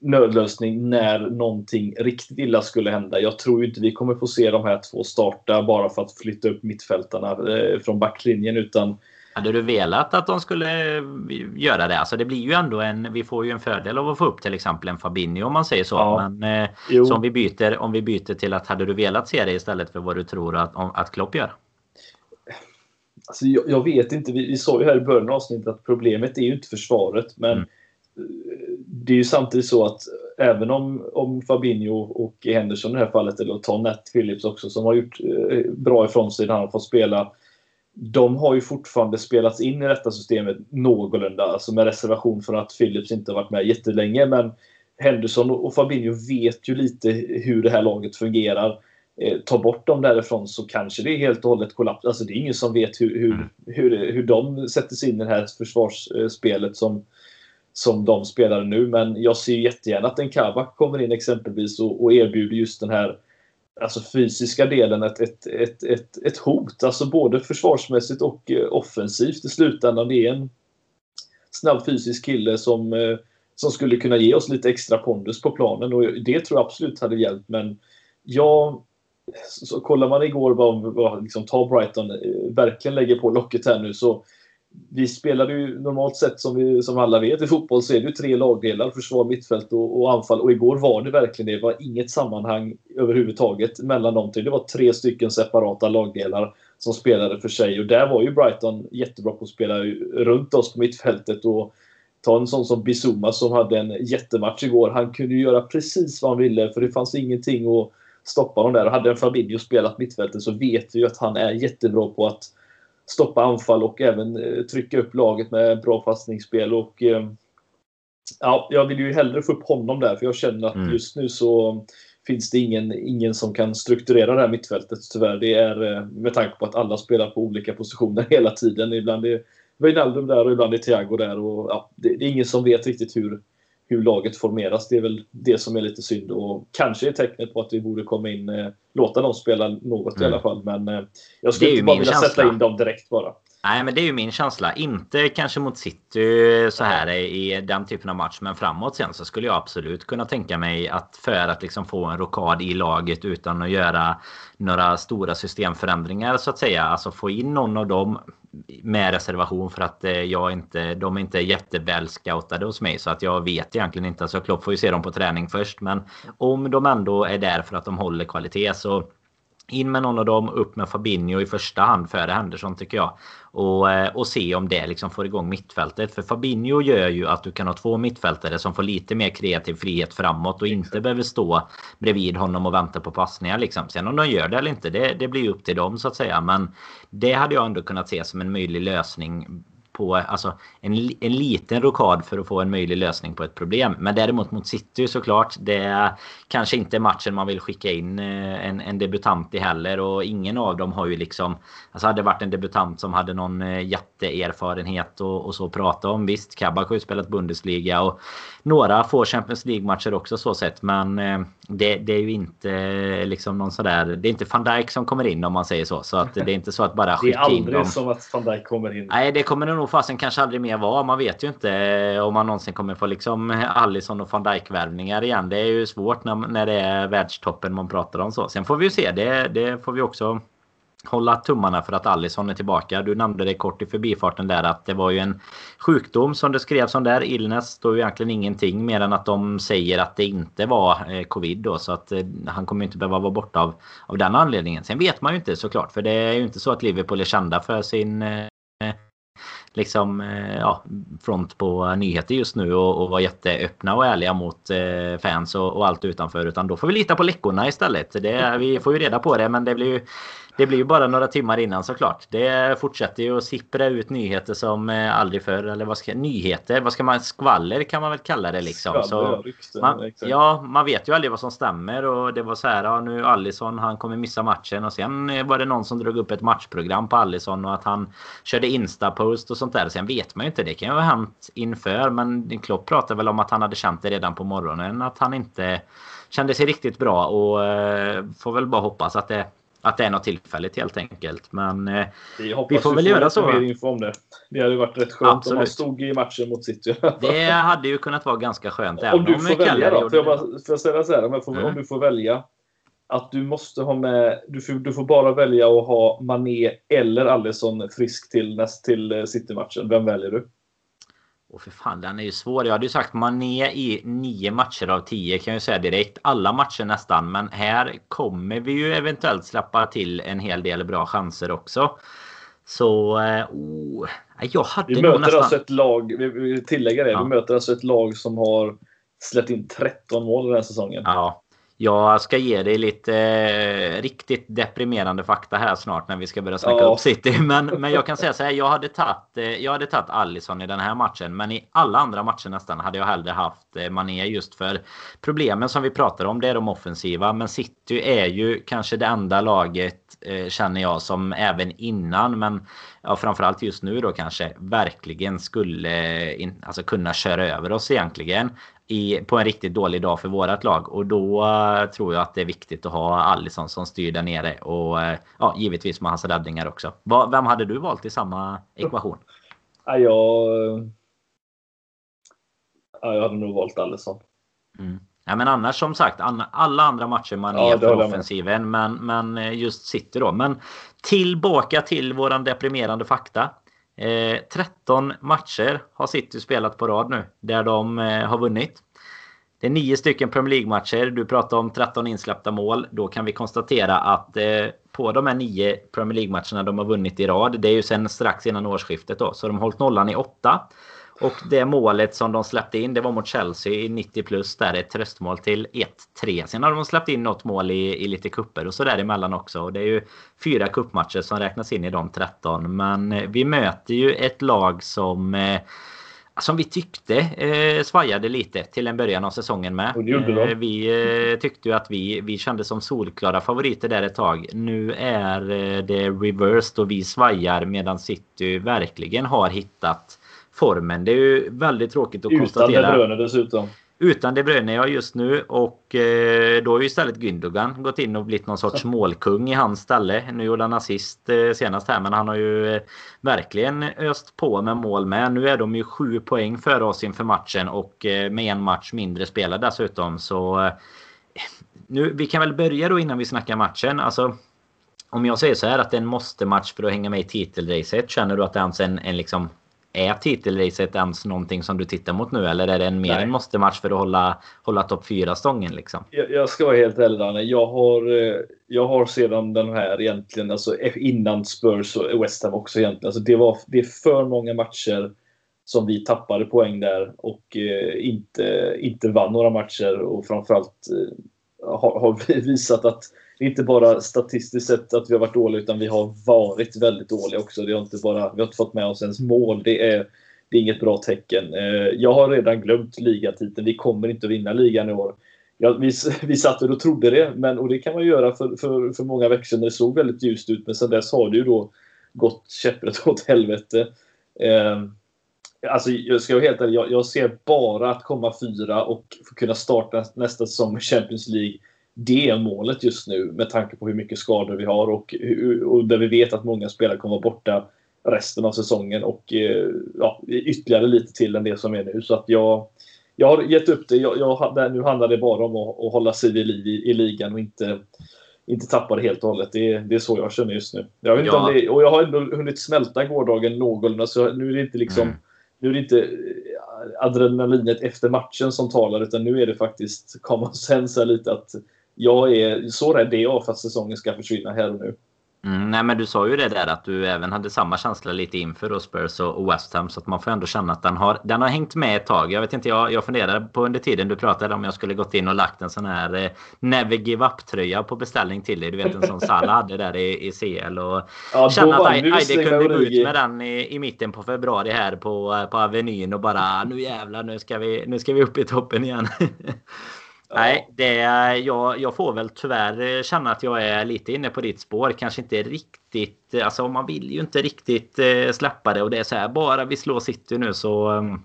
nödlösning när någonting riktigt illa skulle hända. Jag tror inte vi kommer få se de här två starta bara för att flytta upp mittfältarna eh, från backlinjen utan hade du velat att de skulle eh, göra det? Alltså det blir ju ändå en... Vi får ju en fördel av att få upp till exempel en Fabinho om man säger så. Ja. Men eh, så om vi, byter, om vi byter till att hade du velat se det istället för vad du tror att, att Klopp gör? Alltså jag, jag vet inte. Vi, vi sa ju här i början av avsnittet att problemet är ju inte försvaret. Men mm det är ju samtidigt så att även om, om Fabinho och Henderson i det här fallet, eller ta Nat Phillips också, som har gjort eh, bra ifrån sig när han har fått spela. De har ju fortfarande spelats in i detta systemet någorlunda, alltså med reservation för att Phillips inte har varit med jättelänge. Men Henderson och Fabinho vet ju lite hur det här laget fungerar. Eh, ta bort dem därifrån så kanske det är helt och hållet kollaps. Alltså det är ingen som vet hur, hur, hur, hur de sätter sig in i det här försvarsspelet som som de spelar nu. Men jag ser jättegärna att en Kavak kommer in exempelvis och, och erbjuder just den här alltså fysiska delen ett, ett, ett, ett, ett hot. Alltså både försvarsmässigt och eh, offensivt i slutändan. Det är en snabb fysisk kille som, eh, som skulle kunna ge oss lite extra pondus på planen och det tror jag absolut hade hjälpt. Men jag, så kollar man igår vad, vad liksom, ta Brighton eh, verkligen lägger på locket här nu så vi spelade ju normalt sett som, vi, som alla vet i fotboll så är det ju tre lagdelar, försvar, mittfält och, och, anfall. Och igår var det verkligen det. Det var inget sammanhang överhuvudtaget mellan de tre. Det var tre stycken separata lagdelar som spelade för sig. Och där var ju Brighton jättebra på att spela runt oss på mittfältet. Och ta en sån som Bizuma som hade en jättematch igår. Han kunde ju göra precis vad han ville för det fanns ingenting att stoppa dem där. Och hade en Fabinho spelat mittfältet så vet vi ju att han är jättebra på att stoppa anfall och även eh, trycka upp laget med bra passningsspel. Och, eh, ja, jag vill ju hellre få upp honom där för jag känner att mm. just nu så finns det ingen, ingen som kan strukturera det här mittfältet tyvärr. Det är eh, med tanke på att alla spelar på olika positioner hela tiden. Ibland är Wijnaldum där och ibland är Thiago där. Och, ja, det, det, är ingen som vet riktigt hur, hur laget formeras. Det är väl det som är lite synd och kanske är tecknet på att vi borde komma in, eh, låta dem spela något mm. i alla fall. Men eh, jag skulle inte bara vilja känsla. sätta in dem direkt bara. Nej, men det är ju min känsla. Inte kanske mot City så här i den typen av match, men framåt sen så skulle jag absolut kunna tänka mig att för att liksom få en rokad i laget utan att göra några stora systemförändringar så att säga. Alltså få in någon av dem med reservation för att eh, jag inte, de är inte jätteväl scoutade hos mig så att jag vet egentligen inte. Så Klopp får ju se dem på träning först. Men om de ändå är där för att de håller kvalitet så in med någon av dem, upp med Fabinho i första hand före Henderson tycker jag. Och, eh, och se om det liksom får igång mittfältet. För Fabinho gör ju att du kan ha två mittfältare som får lite mer kreativ frihet framåt och inte behöver stå bredvid honom och vänta på passningar. Liksom. Sen om de gör det eller inte, det, det blir upp till dem så att säga. Men det hade jag ändå kunnat se som en möjlig lösning på alltså, en, en liten rokad för att få en möjlig lösning på ett problem. Men däremot mot City såklart. Det är kanske inte matchen man vill skicka in eh, en, en debutant i heller. Och ingen av dem har ju liksom... Alltså hade det varit en debutant som hade någon eh, jätteerfarenhet och, och så prata om. Visst, Kabak har ju spelat Bundesliga och några få Champions League-matcher också så sett. Men eh, det, det, är ju inte liksom någon sådär... Det är inte van Dijk som kommer in om man säger så. Så att det är inte så att bara skicka in dem. Det är aldrig som att van Dijk kommer in. Nej, det kommer det nog fasen kanske aldrig mer vara. Man vet ju inte eh, om man någonsin kommer få liksom Allison och van Dijk-värvningar igen. Det är ju svårt när, när det är världstoppen man pratar om så. Sen får vi ju se. Det, det får vi också hålla tummarna för att Allison är tillbaka. Du nämnde det kort i förbifarten där att det var ju en sjukdom som det skrevs om där. Illness står ju egentligen ingenting mer än att de säger att det inte var eh, covid då. Så att eh, han kommer inte behöva vara borta av, av den anledningen. Sen vet man ju inte såklart. För det är ju inte så att Liverpool är kända för sin eh, liksom, ja, front på nyheter just nu och, och vara jätteöppna och ärliga mot eh, fans och, och, allt utanför. Utan då får vi lita på läckorna istället. Det, vi får ju reda på det men det blir ju det blir ju bara några timmar innan såklart. Det fortsätter ju att sippra ut nyheter som eh, aldrig förr. Eller vad ska, nyheter? Vad ska man... Skvaller kan man väl kalla det liksom. Skvaller, så rykten, man, ja, man vet ju aldrig vad som stämmer. Och det var så här, ja, nu Allison han kommer missa matchen. Och sen var det någon som drog upp ett matchprogram på Allison och att han körde Insta-post och sånt där. Sen vet man ju inte. Det kan ju ha hänt inför. Men Klopp pratade väl om att han hade känt det redan på morgonen. Att han inte kände sig riktigt bra. Och eh, får väl bara hoppas att det att det är något tillfälligt helt enkelt. Men eh, vi får väl göra så. Mer info det. det hade varit rätt skönt Absolut. om man stod i matchen mot City. det hade ju kunnat vara ganska skönt. Om du får välja då. Får jag, bara, får jag ställa så här, om, jag får, mm. om du får välja. Att du måste ha med, du får, du får bara välja att ha Mané eller Alisson frisk till, näst, till eh, City-matchen. Vem väljer du? Och för fan, den är ju svår. Jag hade ju sagt Mané i nio matcher av tio kan jag ju säga direkt. Alla matcher nästan. Men här kommer vi ju eventuellt släppa till en hel del bra chanser också. Så... Eh, oh, jag hade vi möter nästan... alltså ett lag, vi vill tillägga det, ja. vi möter alltså ett lag som har släppt in 13 mål den här säsongen. Ja. Jag ska ge dig lite eh, riktigt deprimerande fakta här snart när vi ska börja snacka ja. upp City. Men, men jag kan säga så här. Jag hade tagit eh, jag hade tagit Allison i den här matchen. Men i alla andra matcher nästan hade jag hellre haft eh, Mané just för problemen som vi pratar om. Det är de offensiva. Men City är ju kanske det enda laget känner jag som även innan. Men ja, framförallt just nu då kanske verkligen skulle in, alltså kunna köra över oss egentligen i, på en riktigt dålig dag för vårat lag. Och då uh, tror jag att det är viktigt att ha Allison som styr där nere. Och uh, ja, givetvis med hans räddningar också. Va, vem hade du valt i samma ekvation? Ja, jag, ja, jag hade nog valt Allison. Mm. Ja, men annars som sagt, alla andra matcher man ja, är för offensiven. Men, men eh, just City då. Men tillbaka till våran deprimerande fakta. Eh, 13 matcher har City spelat på rad nu där de eh, har vunnit. Det är nio stycken Premier League-matcher. Du pratar om 13 insläppta mål. Då kan vi konstatera att eh, på de här nio Premier League-matcherna de har vunnit i rad. Det är ju sen strax innan årsskiftet då. Så de har hållit nollan i åtta. Och det målet som de släppte in det var mot Chelsea i 90 plus. Där ett tröstmål till 1-3. Sen har de släppt in något mål i, i lite kupper och så däremellan också. Och det är ju fyra kuppmatcher som räknas in i de 13. Men eh, vi möter ju ett lag som eh, som vi tyckte eh, svajade lite till en början av säsongen med. Eh, vi eh, tyckte ju att vi, vi kände som solklara favoriter där ett tag. Nu är eh, det reversed och vi svajar medan City verkligen har hittat formen. Det är ju väldigt tråkigt att Utan konstatera. Utan De Bruyne dessutom. Utan De Bruyne ja just nu och eh, då har ju istället Gündogan gått in och blivit någon sorts målkung i hans ställe. Nu gjorde han assist eh, senast här men han har ju eh, verkligen öst på med mål med. Nu är de ju sju poäng före oss inför matchen och eh, med en match mindre spelad dessutom så eh, nu, vi kan väl börja då innan vi snackar matchen. Alltså, om jag säger så här att det är en måste-match för att hänga med i titelracet. Känner du att det är en, en liksom är titelracet ens någonting som du tittar mot nu? Eller är det en mer en måste-match för att hålla, hålla topp 4-stången? Liksom? Jag, jag, ska vara helt ärlig Danne. Jag har, eh, jag har sedan den här egentligen, alltså innan Spurs och West Ham också egentligen. Alltså det, var, det är för många matcher som vi tappade poäng där och eh, inte, inte vann några matcher och framförallt eh, har, har visat att inte bara statistiskt sett att vi har varit dåliga utan vi har varit väldigt dåliga också. Det har inte bara, vi har inte fått med oss ens mål. Det är, det är inget bra tecken. Eh, jag har redan glömt ligatiteln. Vi kommer inte att vinna ligan i år. Ja, vi, vi satt och trodde det, men, och det kan man göra för, för, för många veckor sedan. Det såg väldigt ljust ut, men sen dess har det ju då gått käpprätt åt helvete. Eh, alltså, jag ska vara helt ärlig, jag, jag ser bara att komma fyra och kunna starta nästa säsong med Champions League det målet just nu med tanke på hur mycket skador vi har och, och där vi vet att många spelare kommer vara borta resten av säsongen och eh, ja, ytterligare lite till än det som är nu. Så att jag, jag har gett upp det. Jag, jag, nu handlar det bara om att, att hålla sig vid liv i, i, ligan och inte, inte tappa det helt och hållet. Det, det är så jag känner just nu. Jag vet ja. det, och jag har ändå hunnit smälta gårdagen någorlunda så nu är det inte liksom mm. Nu är det inte adrenalinet efter matchen som talar utan nu är det faktiskt common sense lite att jag är så rädd är jag för att säsongen ska försvinna här och nu. Mm, nej men du sa ju det där att du även hade samma känsla lite inför då Spurs och West Ham. Så att man får ändå känna att den har, den har hängt med ett tag. Jag vet inte, jag, jag funderade på under tiden du pratade om jag skulle gått in och lagt en sån här eh, Never Give Up-tröja på beställning till dig. Du vet en sån Salah hade där i, i CL. Och ja, känna att Aide kunde gå ut med den i, i mitten på februari här på, på Avenyn och bara nu jävlar nu ska vi, nu ska vi upp i toppen igen. Nej, det, jag, jag får väl tyvärr eh, känna att jag är lite inne på ditt spår. Kanske inte riktigt... Eh, alltså man vill ju inte riktigt eh, släppa det. Och det är så här, bara vi slår City nu så ehm,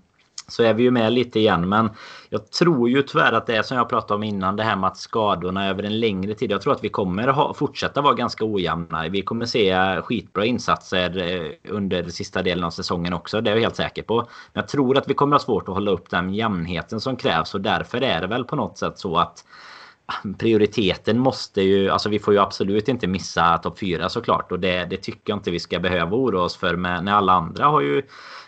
så är vi ju med lite igen. Men jag tror ju tyvärr att det är som jag pratade om innan. Det här med att skadorna över en längre tid. Jag tror att vi kommer ha, fortsätta vara ganska ojämna. Vi kommer se skitbra insatser eh, under sista delen av säsongen också. Det är jag helt säker på. Men jag tror att vi kommer ha svårt att hålla upp den jämnheten som krävs. Och därför är det väl på något sätt så att prioriteten måste ju, alltså vi får ju absolut inte missa topp 4 såklart och det, det tycker jag inte vi ska behöva oroa oss för med, när alla andra har ju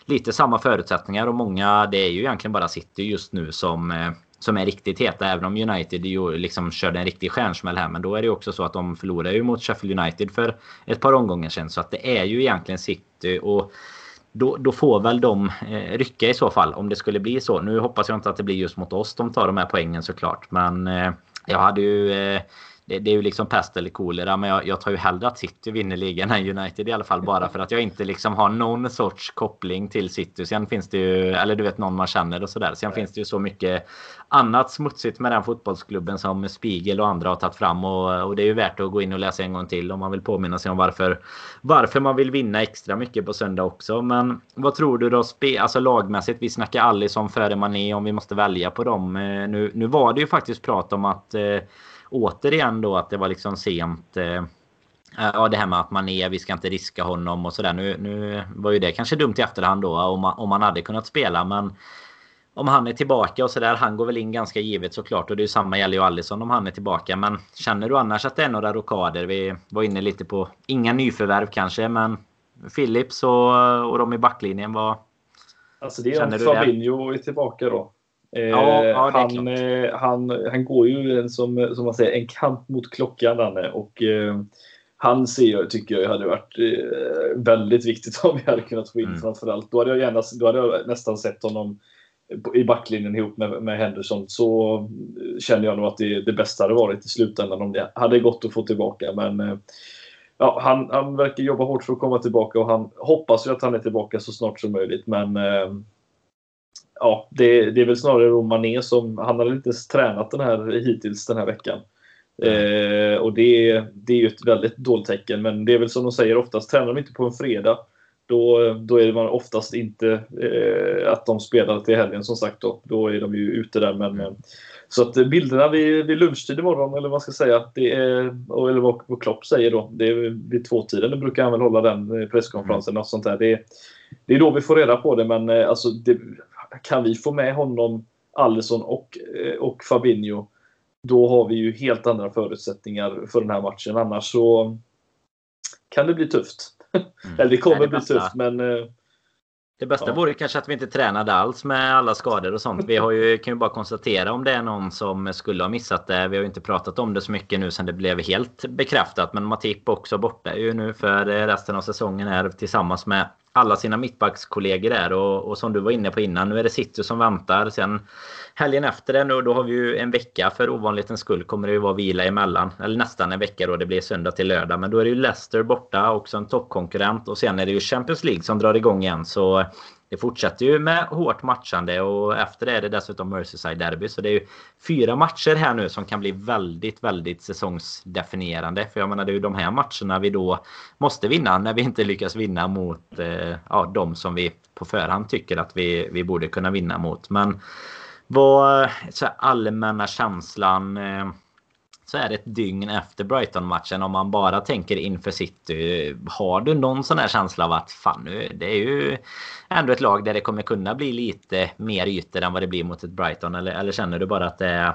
lite samma förutsättningar och många, det är ju egentligen bara City just nu som eh, som är riktigt heta. Även om United ju liksom körde en riktig stjärnsmäll här. Men då är det också så att de förlorar ju mot Sheffield United för ett par omgångar sedan. Så att det är ju egentligen City. Och då, då får väl de eh, rycka i så fall om det skulle bli så. Nu hoppas jag inte att det blir just mot oss de tar de här poängen såklart. Men eh, jag hade ju... Eh, det, det, är ju liksom pest eller kolera. Men jag, jag, tar ju hellre att City vinner ligan än United i alla fall. Bara för att jag inte liksom har någon sorts koppling till City. Sen finns det ju, eller du vet någon man känner och sådär. Sen Nej. finns det ju så mycket annat smutsigt med den fotbollsklubben som Spiegel och andra har tagit fram. Och, och, det är ju värt att gå in och läsa en gång till om man vill påminna sig om varför, varför man vill vinna extra mycket på söndag också. Men vad tror du då? Alltså lagmässigt, vi snackar Alisson före Mané om vi måste välja på dem. Eh, nu, nu var det ju faktiskt prat om att eh, återigen då att det var liksom sent. Eh, ja, det här med att man är, vi ska inte riska honom och sådär. Nu, nu var ju det kanske dumt i efterhand då om man, om man hade kunnat spela. Men om han är tillbaka och sådär. Han går väl in ganska givet såklart. Och det är samma gäller ju Alisson om han är tillbaka. Men känner du annars att det är några rokader? Vi var inne lite på, inga nyförvärv kanske, men Philips och, och de i backlinjen var... Alltså det är om Fabinho är tillbaka då. Ja, ja, han, eh, han, han går ju en, som, som man säger, en kamp mot klockan, Danne. Och eh, han ser jag, tycker jag hade varit eh, väldigt viktigt om vi hade kunnat få in mm. framförallt. Då hade jag, gärna, då hade jag nästan sett honom i backlinjen ihop med, med Henderson. Så känner jag nog att det, det bästa hade varit i slutändan om det hade gått att få tillbaka. Men eh, ja, han, han verkar jobba hårt för att komma tillbaka och han hoppas ju att han är tillbaka så snart som möjligt. Men eh, ja, det, det är väl snarare Mané som, han har inte ens tränat den här hittills den här veckan. Eh, och det, det är ju ett väldigt dåligt tecken, men det är väl som de säger oftast, tränar de inte på en fredag då, då är man oftast inte eh, att de spelar till helgen som sagt. Då, då är de ju ute där. Men, mm. Så att bilderna vid, vid lunchtid imorgon, eller vad man ska säga, det är, eller vad, vad Klopp säger då, det är vid tvåtiden. Det brukar han väl hålla den eh, presskonferensen. Mm. Något sånt där. Det, det är då vi får reda på det, men eh, alltså, det, kan vi få med honom, Alisson och, eh, och Fabinho, då har vi ju helt andra förutsättningar för den här matchen. Annars så kan det bli tufft. Mm. Eller det kommer det bli tufft, men... Det bästa ja. vore kanske att vi inte tränade alls med alla skador och sånt. Vi har ju, kan ju bara konstatera om det är någon som skulle ha missat det. Vi har ju inte pratat om det så mycket nu sen det blev helt bekräftat. Men Matip också borta ju nu för resten av säsongen här tillsammans med alla sina mittbackskollegor där. Och, och som du var inne på innan, nu är det City som väntar. Sen helgen efter det nu, då har vi ju en vecka för ovanlighetens skull kommer det ju vara vila emellan. Eller nästan en vecka då, det blir söndag till lördag. Men då är det ju Leicester borta, också en toppkonkurrent. Och sen är det ju Champions League som drar igång igen. Så det fortsätter ju med hårt matchande och efter det är det dessutom Merseyside Derby. Så det är ju fyra matcher här nu som kan bli väldigt, väldigt säsongsdefinierande. För jag menar det är ju de här matcherna vi då måste vinna när vi inte lyckas vinna mot eh, ja, de som vi på förhand tycker att vi, vi borde kunna vinna mot. Men vad så allmänna känslan eh, så är det ett dygn efter Brighton-matchen om man bara tänker inför City. Har du någon sån här känsla av att fan nu, det är ju ändå ett lag där det kommer kunna bli lite mer ytor än vad det blir mot ett Brighton? Eller, eller känner du bara att det är,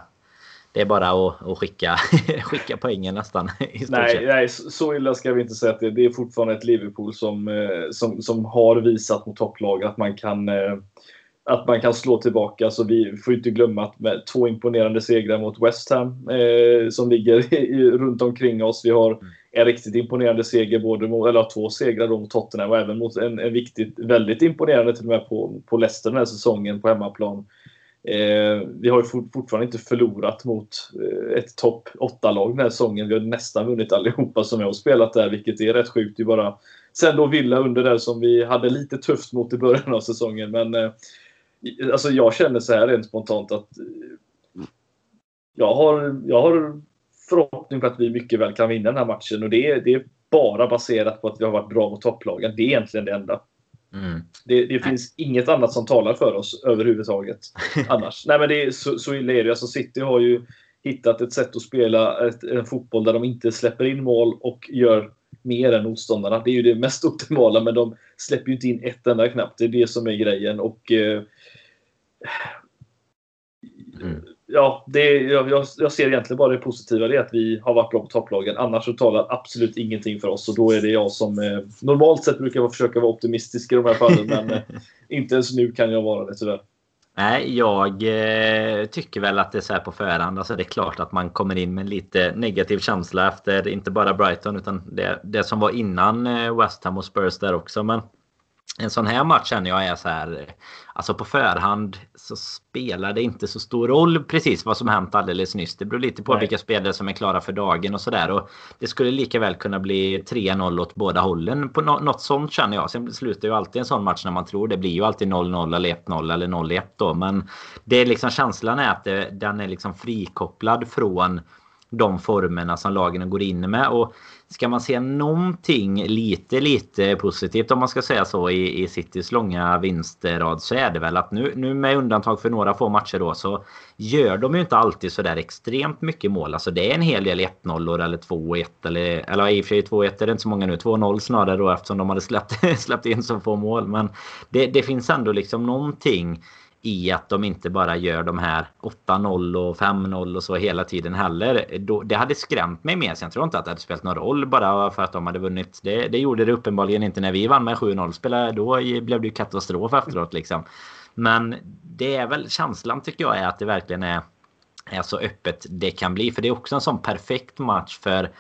det är bara att, att skicka, skicka poängen nästan? nej, nej, så illa ska vi inte säga att det, är. det är fortfarande ett Liverpool som, eh, som, som har visat mot topplag att man kan eh, att man kan slå tillbaka. Så vi får inte glömma att med två imponerande segrar mot West Ham eh, som ligger i, runt omkring oss. Vi har en riktigt imponerande seger, både mot, eller två segrar mot Tottenham och även mot en, en viktigt, väldigt imponerande till och med på, på Leicester den här säsongen på hemmaplan. Eh, vi har ju fort, fortfarande inte förlorat mot eh, ett topp 8-lag den här säsongen. Vi har nästan vunnit allihopa som jag har spelat där, vilket är rätt sjukt. Det är bara sen då Villa under där som vi hade lite tufft mot i början av säsongen. Men eh, Alltså jag känner så här rent spontant att eh, jag har, jag har förhoppning på att vi mycket väl kan vinna den här matchen och det är, det är bara baserat på att vi har varit bra mot topplagen. Det är egentligen det enda. Mm. Det, det finns inget annat som talar för oss överhuvudtaget annars. Nej men det är, så, så illa är det. Alltså City har ju hittat ett sätt att spela ett, en fotboll där de inte släpper in mål och gör mer än motståndarna. Det är ju det mest optimala men de släpper ju inte in ett enda knappt. Det är det som är grejen. Och eh, Mm. Ja, det, jag, jag, ser egentligen bara det positiva, det är att vi har varit bra på topplagen. Annars så talar absolut ingenting för oss och då är det jag som eh, normalt sett brukar försöka vara optimistisk i de här fallen. men eh, inte ens nu kan jag vara det tyvärr. Nej, jag eh, tycker väl att det är så här på förhand. Alltså det är klart att man kommer in med lite negativ känsla efter inte bara Brighton utan det, det som var innan eh, West Ham och Spurs där också. Men en sån här match känner jag är så här. Alltså på förhand så spelar det inte så stor roll precis vad som hänt alldeles nyss. Det beror lite på Nej. vilka spelare som är klara för dagen och sådär. Det skulle lika väl kunna bli 3-0 åt båda hållen. På något sånt känner jag. Sen slutar ju alltid en sån match när man tror. Det blir ju alltid 0-0 eller 1-0 eller 0-1 då. Men det är liksom känslan är att det, den är liksom frikopplad från de formerna som lagen går in med. Och ska man se någonting lite, lite positivt om man ska säga så i, i Citys långa vinstrad så är det väl att nu, nu med undantag för några få matcher då så gör de ju inte alltid så där extremt mycket mål. Alltså det är en hel del 1-0 eller 2-1 eller, eller i och för sig 2-1 är det inte så många nu. 2-0 snarare då eftersom de hade släppt, släppt in så få mål. Men det, det finns ändå liksom någonting i att de inte bara gör de här 8-0 och 5-0 och så hela tiden heller. det hade skrämt mig mer. Sen tror jag inte att det hade spelat någon roll bara för att de hade vunnit. Det, det gjorde det uppenbarligen inte när vi vann med 7-0. Då blev det ju katastrof efteråt liksom. Men det är väl känslan tycker jag är att det verkligen är, är så öppet det kan bli. För det är också en sån perfekt match för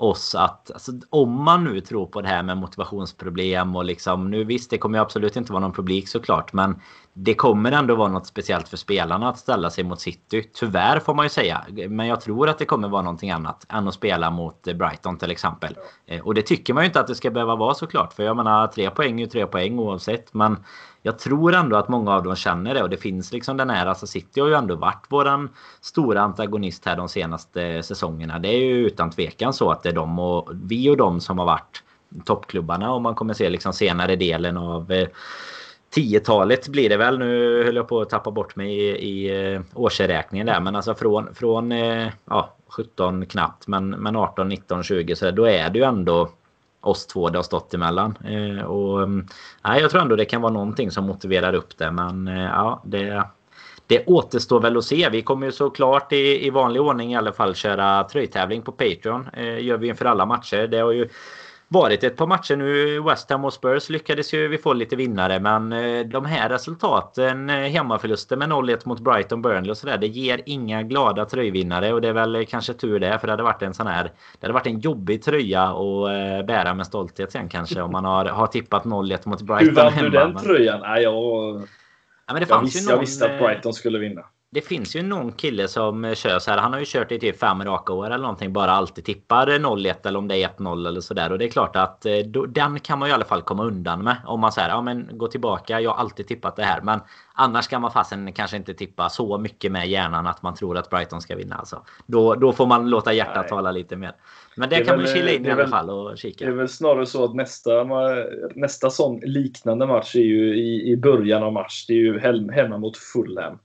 oss att alltså, om man nu tror på det här med motivationsproblem och liksom nu visst det kommer ju absolut inte vara någon publik såklart men det kommer ändå vara något speciellt för spelarna att ställa sig mot City. Tyvärr får man ju säga. Men jag tror att det kommer vara någonting annat än att spela mot Brighton till exempel. Eh, och det tycker man ju inte att det ska behöva vara såklart. För jag menar tre poäng är ju tre poäng oavsett. Men jag tror ändå att många av dem känner det och det finns liksom den här, alltså City har ju ändå varit våran stora antagonist här de senaste säsongerna. Det är ju utan tvekan så att det är de och vi och de som har varit toppklubbarna om man kommer se liksom senare delen av eh, 10-talet blir det väl. Nu höll jag på att tappa bort mig i, i eh, årsräkningen där. Men alltså från, från eh, ja, 17 knappt men, men 18, 19, 20 så då är det ju ändå oss två det har stått emellan. Eh, och, mm, nej, jag tror ändå det kan vara någonting som motiverar upp det. Men eh, ja, det, det återstår väl att se. Vi kommer ju såklart i, i vanlig ordning i alla fall köra tröjtävling på Patreon. Eh, gör vi inför alla matcher. Det har ju varit ett par matcher nu. West Ham och Spurs lyckades ju vi få lite vinnare. Men eh, de här resultaten, eh, hemmaförluster med 0-1 mot Brighton, Burnley och sådär. Det ger inga glada tröjvinnare. Och det är väl kanske tur det. För det hade varit en sån här... Det hade varit en jobbig tröja att eh, bära med stolthet sen kanske. Om man har, har tippat 0-1 mot Brighton Hur vann du den tröjan? Nej, jag... Ja, men det jag, visste, någon, jag visste att Brighton skulle vinna det finns ju någon kille som kör så här. Han har ju kört i typ fem raka år eller någonting. Bara alltid tippar 0-1 eller om det är 1-0 eller sådär. Och det är klart att eh, då, den kan man ju i alla fall komma undan med. Om man säger ja men gå tillbaka. Jag har alltid tippat det här. Men annars kan man fasen kanske inte tippa så mycket med hjärnan att man tror att Brighton ska vinna. Alltså. Då, då får man låta hjärtat Nej. tala lite mer. Men det, det kan väl, man chilla in i alla fall och kika. Det är väl snarare så att nästa, nästa sån liknande match är ju i, i början av mars. Det är ju hemma mot Fulham.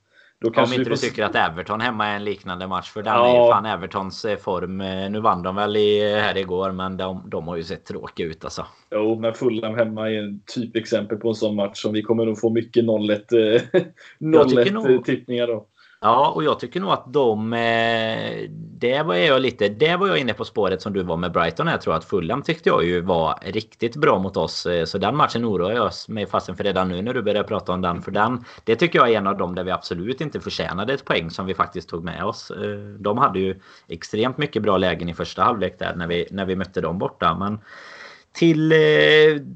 Då Om inte du tycker att Everton hemma är en liknande match. För den ja. är fan Evertons eh, form. Eh, nu vann de väl i, eh, här igår, men de, de har ju sett tråkiga ut alltså. Jo, men Fulham hemma är en typexempel på en sån match som vi kommer nog få mycket 0-1 tippningar då. Ja, och jag tycker nog att de... Eh, det var jag lite... Det var jag inne på spåret som du var med Brighton. Jag tror att Fulham tyckte jag ju var riktigt bra mot oss. Eh, så den matchen oroar jag mig fastän för redan nu när du börjar prata om den. För den... Det tycker jag är en av dem där vi absolut inte förtjänade ett poäng som vi faktiskt tog med oss. Eh, de hade ju extremt mycket bra lägen i första halvlek där när vi, när vi mötte dem borta. Men till, eh,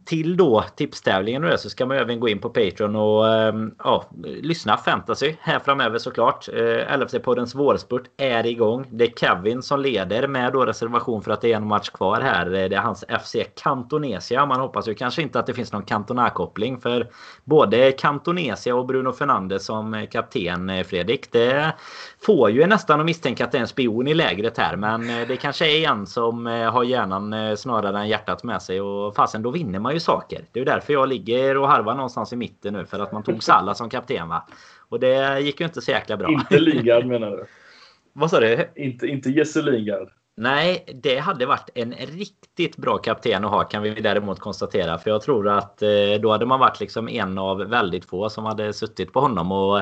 till då tipstävlingen och det så ska man även gå in på Patreon och ehm, ja, lyssna fantasy här framöver såklart. Eh, LFC-poddens vårspurt är igång. Det är Kevin som leder med då reservation för att det är en match kvar här. Eh, det är hans FC Cantonesia. Man hoppas ju kanske inte att det finns någon Cantona-koppling för både Cantonesia och Bruno Fernandes som kapten Fredrik. Det får ju nästan att misstänka att det är en spion i lägret här men det kanske är en som har hjärnan snarare än hjärtat med sig sig och fasen då vinner man ju saker. Det är därför jag ligger och harvar någonstans i mitten nu för att man tog Salla som kapten va. Och det gick ju inte så jäkla bra. Inte Lingard menar du? Vad sa du? Inte, inte Jesse Lingard. Nej, det hade varit en riktigt bra kapten att ha kan vi däremot konstatera. För jag tror att eh, då hade man varit liksom en av väldigt få som hade suttit på honom. Och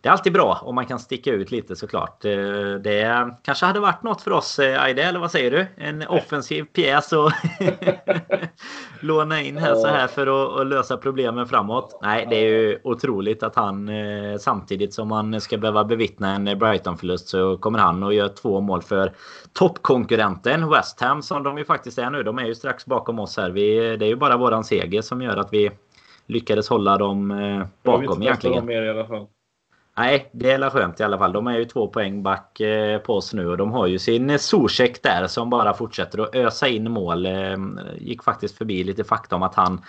det är alltid bra om man kan sticka ut lite såklart. Eh, det kanske hade varit något för oss eh, Aide, eller vad säger du? En offensiv pjäs och låna in här så här för att, lösa problemen framåt. Nej, det är ju otroligt att han samtidigt som man ska behöva bevittna en Brighton-förlust så kommer han och gör två mål för toppkonkurrenten West Ham som de ju faktiskt är nu. De är ju strax bakom oss här. Vi, det är ju bara våran seger som gör att vi lyckades hålla dem eh, bakom egentligen. Mer i alla fall. Nej, det är skönt i alla fall. De är ju två poäng back eh, på oss nu och de har ju sin Zuzek där som bara fortsätter att ösa in mål. Eh, gick faktiskt förbi lite fakta om att han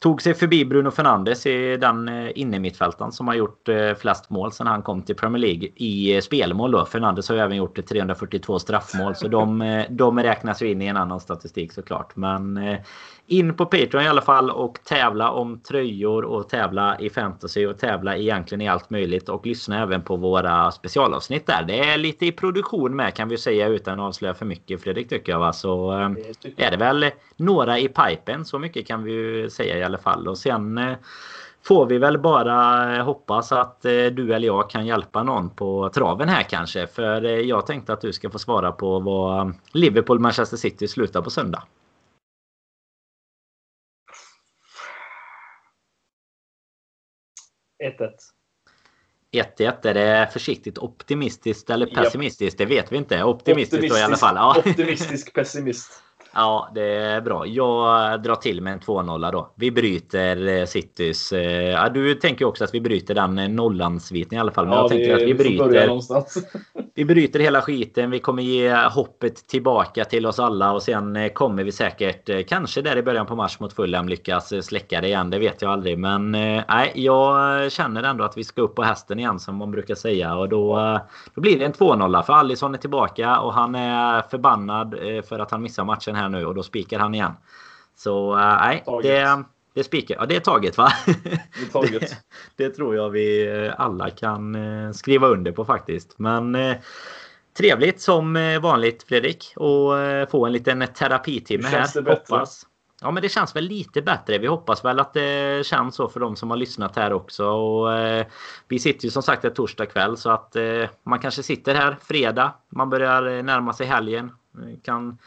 Tog sig förbi Bruno Fernandes i den eh, innermittfältaren som har gjort eh, flest mål sedan han kom till Premier League i eh, spelmål då. Fernandes har ju även gjort 342 straffmål så de, de räknas ju in i en annan statistik såklart. Men in på Patreon i alla fall och tävla om tröjor och tävla i fantasy och tävla egentligen i allt möjligt och lyssna även på våra specialavsnitt där. Det är lite i produktion med kan vi säga utan att avslöja för mycket Fredrik tycker jag va. Så är det väl några i pipen så mycket kan vi ju säga i alla fall och sen får vi väl bara hoppas att du eller jag kan hjälpa någon på traven här kanske. För jag tänkte att du ska få svara på vad Liverpool-Manchester City slutar på söndag. 1-1. 1-1. Är det försiktigt optimistiskt eller pessimistiskt? Yep. Det vet vi inte. Optimistiskt, optimistisk, i alla fall. Ja. Optimistisk pessimist. Ja, det är bra. Jag drar till med en 2-0 då. Vi bryter eh, Citys... Eh, ja, du tänker också att vi bryter den eh, nollan-sviten i alla fall. Men ja, jag tänker att vi bryter... vi bryter hela skiten. Vi kommer ge hoppet tillbaka till oss alla och sen kommer vi säkert, kanske där i början på mars mot Fulham, lyckas släcka det igen. Det vet jag aldrig. Men nej, jag känner ändå att vi ska upp på hästen igen som man brukar säga. Och då, då blir det en 2-0 för Alisson är tillbaka och han är förbannad för att han missar matchen här nu och då spikar han igen. Så eh, nej, äh, det, det spikar. Ja, det är taget va? Det, är taget. det, det, tror jag vi eh, alla kan eh, skriva under på faktiskt. Men trevligt som vanligt Fredrik och få en liten terapitimme här. Det bättre? Hoppas. Ja men det känns väl lite bättre. Vi hoppas väl att det känns så för de som har lyssnat här också. Och, eh, vi sitter ju som sagt ett torsdag kväll så att eh, man kanske sitter här fredag. Man börjar närma sig helgen. Kan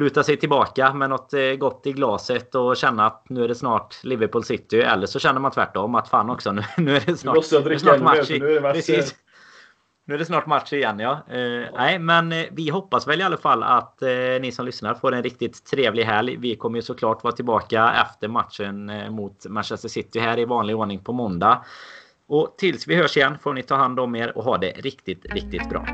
luta sig tillbaka med något eh, gott i glaset och känna att nu är det snart Liverpool City. Eller så känner man tvärtom att fan också nu, nu är det snart, snart match. Nu är det match. Nu är det snart match igen ja. Eh, nej men eh, vi hoppas väl i alla fall att eh, ni som lyssnar får en riktigt trevlig helg. Vi kommer ju såklart vara tillbaka efter matchen eh, mot Manchester City här i vanlig ordning på måndag. Och tills vi hörs igen får ni ta hand om er och ha det riktigt, riktigt bra.